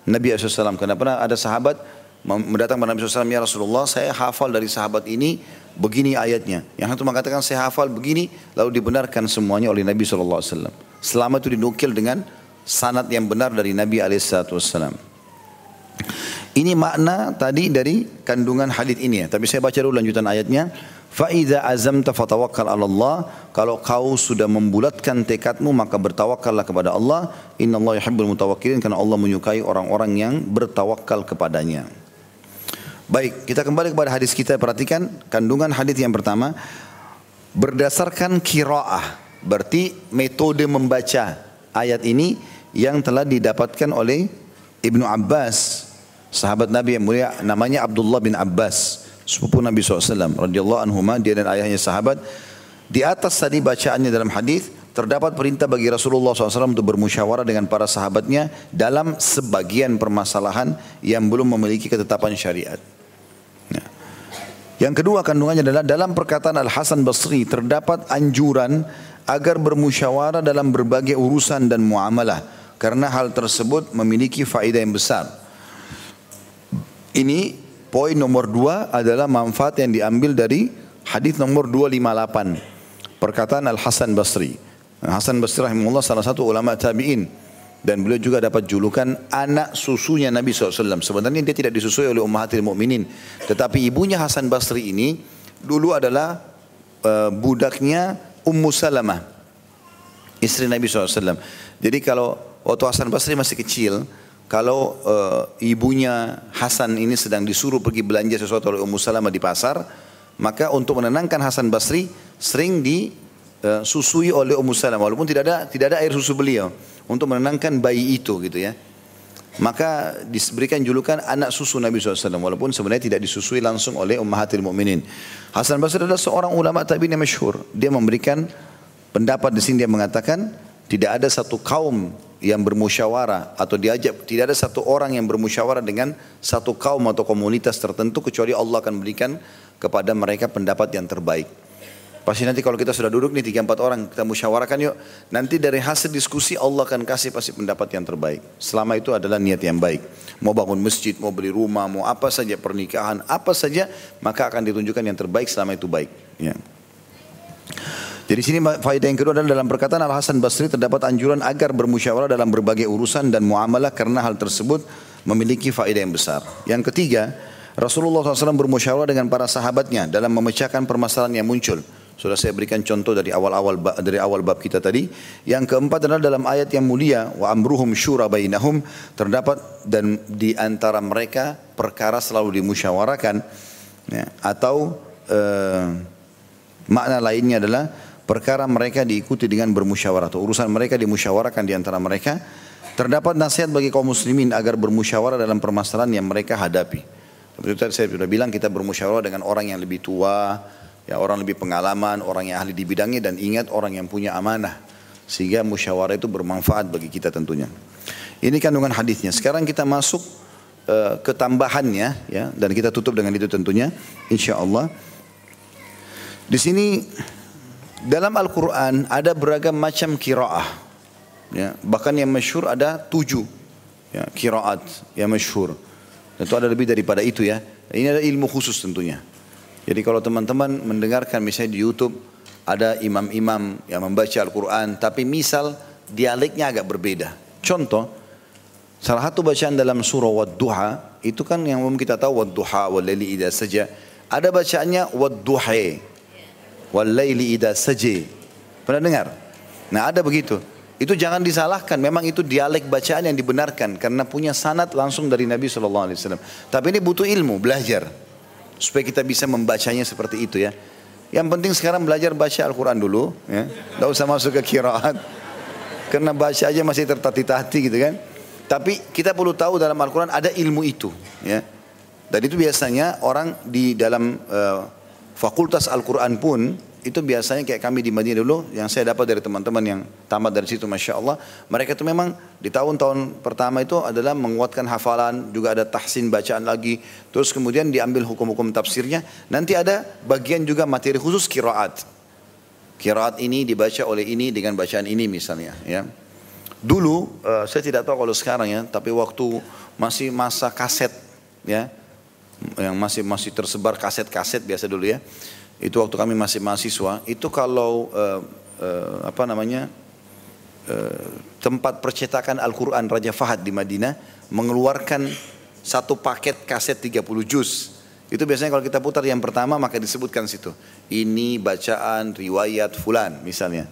Nabi SAW. Karena pernah ada sahabat mendatang kepada Nabi SAW, Ya Rasulullah saya hafal dari sahabat ini begini ayatnya. Yang satu mengatakan saya hafal begini, lalu dibenarkan semuanya oleh Nabi SAW. Selama itu dinukil dengan sanat yang benar dari Nabi SAW. Ini makna tadi dari kandungan hadis ini ya. Tapi saya baca dulu lanjutan ayatnya. Fa'idha azamta fatawakkal Allah. Kalau kau sudah membulatkan tekadmu maka bertawakallah kepada Allah. Inna Allah yuhibbul mutawakkilin karena Allah menyukai orang-orang yang bertawakal kepadanya. Baik, kita kembali kepada hadis kita. Perhatikan kandungan hadis yang pertama berdasarkan kiraah. Berarti metode membaca ayat ini yang telah didapatkan oleh Ibnu Abbas, sahabat Nabi yang mulia namanya Abdullah bin Abbas sepupu Nabi SAW radhiyallahu anhu dia dan ayahnya sahabat di atas tadi bacaannya dalam hadis terdapat perintah bagi Rasulullah SAW untuk bermusyawarah dengan para sahabatnya dalam sebagian permasalahan yang belum memiliki ketetapan syariat. Ya. Yang kedua kandungannya adalah dalam perkataan Al Hasan Basri terdapat anjuran agar bermusyawarah dalam berbagai urusan dan muamalah karena hal tersebut memiliki faedah yang besar. Ini poin nomor dua adalah manfaat yang diambil dari hadis nomor 258. Perkataan Al-Hasan Basri. Hasan Basri rahimahullah salah satu ulama tabi'in. Dan beliau juga dapat julukan anak susunya Nabi SAW. Sebenarnya dia tidak disusui oleh Ummahatil Mukminin, Tetapi ibunya Hasan Basri ini dulu adalah uh, budaknya Ummu Salamah. Istri Nabi SAW. Jadi kalau waktu Hasan Basri masih kecil, kalau uh, ibunya Hasan ini sedang disuruh pergi belanja sesuatu oleh Ummu Salamah di pasar, maka untuk menenangkan Hasan Basri sering disusui uh, oleh Ummu Salamah walaupun tidak ada tidak ada air susu beliau untuk menenangkan bayi itu gitu ya. Maka diberikan julukan anak susu Nabi SAW walaupun sebenarnya tidak disusui langsung oleh Ummahatil Mukminin. Hasan Basri adalah seorang ulama tabi'in yang masyhur. Dia memberikan pendapat di sini dia mengatakan tidak ada satu kaum yang bermusyawarah atau diajak tidak ada satu orang yang bermusyawarah dengan satu kaum atau komunitas tertentu kecuali Allah akan berikan kepada mereka pendapat yang terbaik. Pasti nanti kalau kita sudah duduk nih tiga empat orang kita musyawarahkan yuk. Nanti dari hasil diskusi Allah akan kasih pasti pendapat yang terbaik. Selama itu adalah niat yang baik. Mau bangun masjid, mau beli rumah, mau apa saja pernikahan, apa saja maka akan ditunjukkan yang terbaik selama itu baik. Ya. Jadi sini faedah yang kedua adalah dalam perkataan Al Hasan Basri terdapat anjuran agar bermusyawarah dalam berbagai urusan dan muamalah karena hal tersebut memiliki faedah yang besar. Yang ketiga, Rasulullah SAW bermusyawarah dengan para sahabatnya dalam memecahkan permasalahan yang muncul. Sudah saya berikan contoh dari awal-awal dari awal bab kita tadi. Yang keempat adalah dalam ayat yang mulia wa amruhum syura bainahum terdapat dan di antara mereka perkara selalu dimusyawarakan ya, atau eh, makna lainnya adalah perkara mereka diikuti dengan bermusyawarah atau urusan mereka dimusyawarakan di antara mereka terdapat nasihat bagi kaum muslimin agar bermusyawarah dalam permasalahan yang mereka hadapi. Seperti tadi saya sudah bilang kita bermusyawarah dengan orang yang lebih tua, ya orang lebih pengalaman, orang yang ahli di bidangnya dan ingat orang yang punya amanah sehingga musyawarah itu bermanfaat bagi kita tentunya. Ini kandungan hadisnya. Sekarang kita masuk uh, ke tambahannya ya dan kita tutup dengan itu tentunya insya Allah. Di sini dalam Al-Quran ada beragam macam kiraah. Ya, bahkan yang masyhur ada tujuh ya, kiraat yang masyhur. Tentu ada lebih daripada itu ya. Ini ada ilmu khusus tentunya. Jadi kalau teman-teman mendengarkan misalnya di YouTube ada imam-imam yang membaca Al-Quran tapi misal dialeknya agak berbeda. Contoh, salah satu bacaan dalam surah Wad-Duha itu kan yang umum kita tahu Wad-Duha wal-Laili idha saja. Ada bacaannya Wad-Duha wal-Laili idha saja. Pernah dengar? Nah ada begitu. Itu jangan disalahkan, memang itu dialek bacaan yang dibenarkan karena punya sanat langsung dari Nabi SAW. Tapi ini butuh ilmu, belajar supaya kita bisa membacanya seperti itu ya. Yang penting sekarang belajar baca Al-Quran dulu, ya. Tidak usah masuk ke kiraat. Karena baca aja masih tertati-tati gitu kan. Tapi kita perlu tahu dalam Al-Quran ada ilmu itu, ya. Dan itu biasanya orang di dalam uh, fakultas Al-Quran pun itu biasanya kayak kami di Madinah dulu yang saya dapat dari teman-teman yang tamat dari situ Masya Allah. Mereka itu memang di tahun-tahun pertama itu adalah menguatkan hafalan juga ada tahsin bacaan lagi. Terus kemudian diambil hukum-hukum tafsirnya. Nanti ada bagian juga materi khusus kiraat. Kiraat ini dibaca oleh ini dengan bacaan ini misalnya ya. Dulu uh, saya tidak tahu kalau sekarang ya tapi waktu masih masa kaset ya yang masih masih tersebar kaset-kaset biasa dulu ya itu waktu kami masih mahasiswa itu kalau uh, uh, apa namanya uh, tempat percetakan Al-Quran Raja Fahad di Madinah mengeluarkan satu paket kaset 30 juz itu biasanya kalau kita putar yang pertama maka disebutkan situ ini bacaan riwayat fulan misalnya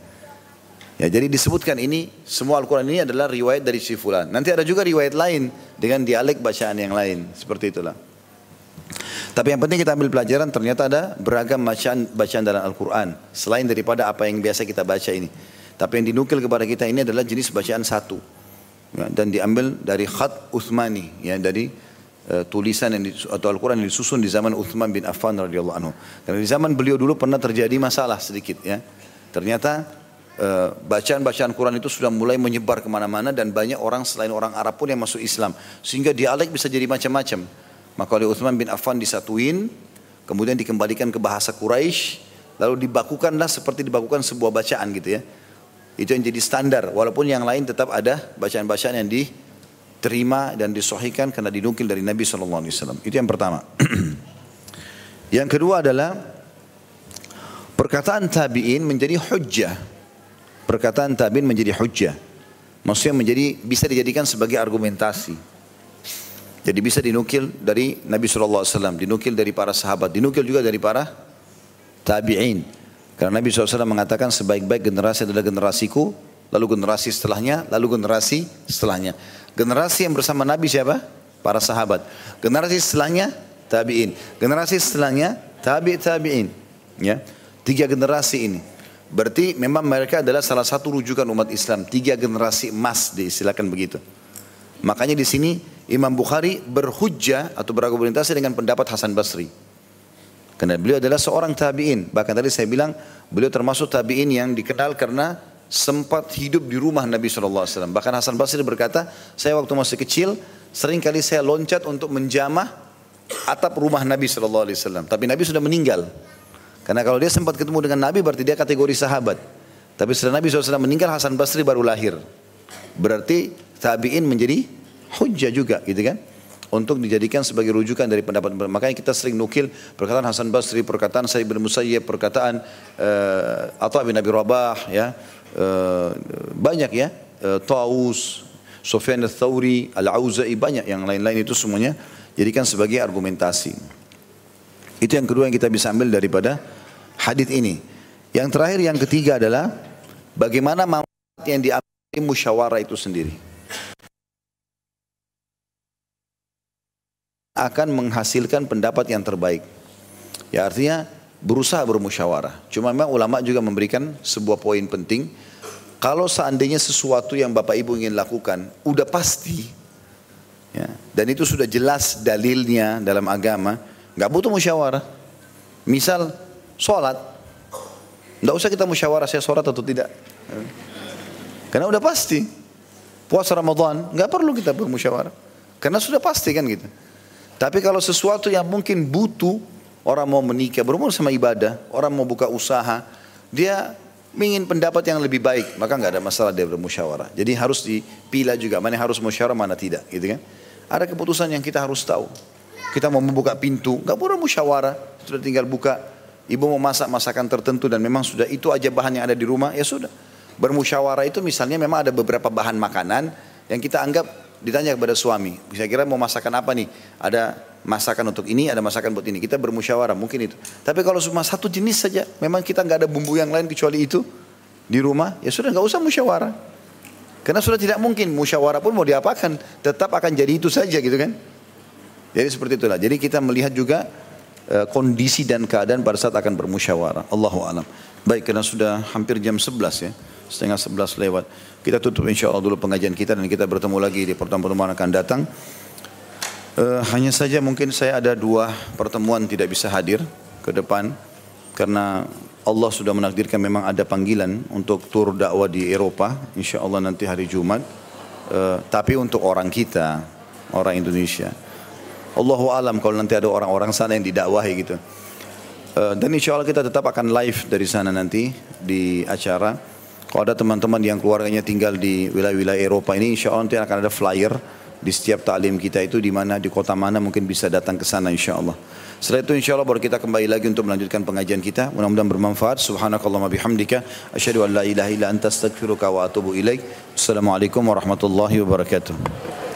Ya, jadi disebutkan ini semua Al-Quran ini adalah riwayat dari si fulan. Nanti ada juga riwayat lain dengan dialek bacaan yang lain. Seperti itulah. Tapi yang penting kita ambil pelajaran ternyata ada beragam bacaan bacaan dalam Al-Quran. Selain daripada apa yang biasa kita baca ini. Tapi yang dinukil kepada kita ini adalah jenis bacaan satu. Ya, dan diambil dari khat Uthmani. Ya, dari uh, tulisan yang di, atau Al-Quran yang disusun di zaman Uthman bin Affan radhiyallahu anhu. Karena di zaman beliau dulu pernah terjadi masalah sedikit. ya. Ternyata uh, bacaan-bacaan Quran itu sudah mulai menyebar ke mana-mana dan banyak orang selain orang Arab pun yang masuk Islam. Sehingga dialek bisa jadi macam-macam. Maka oleh Uthman bin Affan disatuin, kemudian dikembalikan ke bahasa Quraisy, lalu dibakukanlah seperti dibakukan sebuah bacaan gitu ya. Itu yang jadi standar, walaupun yang lain tetap ada bacaan-bacaan yang di diterima dan disahihkan karena dinukil dari Nabi wasallam. Itu yang pertama. yang kedua adalah perkataan tabi'in menjadi hujjah. Perkataan tabi'in menjadi hujjah. Maksudnya menjadi bisa dijadikan sebagai argumentasi. Jadi bisa dinukil dari Nabi SAW, dinukil dari para sahabat, dinukil juga dari para tabi'in. Karena Nabi SAW mengatakan sebaik-baik generasi adalah generasiku, lalu generasi setelahnya, lalu generasi setelahnya. Generasi yang bersama Nabi siapa? Para sahabat. Generasi setelahnya tabi'in. Generasi setelahnya tabi' tabi'in. Ya. Tiga generasi ini. Berarti memang mereka adalah salah satu rujukan umat Islam. Tiga generasi emas diistilahkan begitu. Makanya di sini Imam Bukhari berhujjah atau berargumentasi dengan pendapat Hasan Basri. Karena beliau adalah seorang tabi'in. Bahkan tadi saya bilang beliau termasuk tabi'in yang dikenal karena sempat hidup di rumah Nabi SAW. Bahkan Hasan Basri berkata, saya waktu masih kecil sering kali saya loncat untuk menjamah atap rumah Nabi SAW. Tapi Nabi sudah meninggal. Karena kalau dia sempat ketemu dengan Nabi berarti dia kategori sahabat. Tapi setelah Nabi SAW meninggal Hasan Basri baru lahir. Berarti tabi'in menjadi hujjah juga gitu kan. Untuk dijadikan sebagai rujukan dari pendapat Makanya kita sering nukil perkataan Hasan Basri, perkataan Sayyid bin Musayyib, perkataan uh, Atta bin Abi Rabah ya. Uh, banyak ya. Uh, Taus, Sufyan al-Thawri, Al-Auza'i banyak yang lain-lain itu semuanya jadikan sebagai argumentasi. Itu yang kedua yang kita bisa ambil daripada hadis ini. Yang terakhir yang ketiga adalah bagaimana manfaat yang diambil musyawarah itu sendiri. Akan menghasilkan pendapat yang terbaik. Ya artinya berusaha bermusyawarah. Cuma memang ulama juga memberikan sebuah poin penting. Kalau seandainya sesuatu yang Bapak Ibu ingin lakukan udah pasti ya, dan itu sudah jelas dalilnya dalam agama, Nggak butuh musyawarah. Misal sholat. Nggak usah kita musyawarah saya sholat atau tidak. Karena udah pasti. Puasa Ramadan, nggak perlu kita bermusyawarah. Karena sudah pasti kan gitu. Tapi kalau sesuatu yang mungkin butuh, orang mau menikah, berumur sama ibadah, orang mau buka usaha, dia ingin pendapat yang lebih baik, maka nggak ada masalah dia bermusyawarah. Jadi harus dipilah juga, mana harus musyawarah, mana tidak, gitu kan? Ada keputusan yang kita harus tahu. Kita mau membuka pintu, nggak perlu musyawarah, sudah tinggal buka. Ibu mau masak masakan tertentu dan memang sudah itu aja bahan yang ada di rumah, ya sudah. Bermusyawarah itu misalnya memang ada beberapa bahan makanan yang kita anggap ditanya kepada suami. Saya kira mau masakan apa nih? Ada masakan untuk ini, ada masakan buat ini. Kita bermusyawarah mungkin itu. Tapi kalau cuma satu jenis saja, memang kita nggak ada bumbu yang lain kecuali itu di rumah, ya sudah nggak usah musyawarah. Karena sudah tidak mungkin musyawarah pun mau diapakan, tetap akan jadi itu saja gitu kan. Jadi seperti itulah. Jadi kita melihat juga uh, kondisi dan keadaan pada saat akan bermusyawarah. Allahu alam. Baik, karena sudah hampir jam 11 ya. Setengah 11 lewat. Kita tutup insya Allah dulu pengajian kita dan kita bertemu lagi di pertemuan-pertemuan akan datang. Uh, hanya saja mungkin saya ada dua pertemuan tidak bisa hadir ke depan karena Allah sudah menakdirkan memang ada panggilan untuk tur dakwah di Eropa insya Allah nanti hari Jumat uh, tapi untuk orang kita orang Indonesia Allahu alam kalau nanti ada orang-orang sana yang didakwahi gitu. Uh, dan insya Allah kita tetap akan live dari sana nanti di acara. Kalau ada teman-teman yang keluarganya tinggal di wilayah-wilayah Eropa ini, insya Allah nanti akan ada flyer di setiap taklim kita itu di mana di kota mana mungkin bisa datang ke sana insya Allah. Setelah itu insya Allah baru kita kembali lagi untuk melanjutkan pengajian kita. Mudah-mudahan bermanfaat. Subhanakallah bihamdika. Asyhadu an la ilaha illa anta astaghfiruka wa atubu ilaik. Assalamualaikum warahmatullahi wabarakatuh.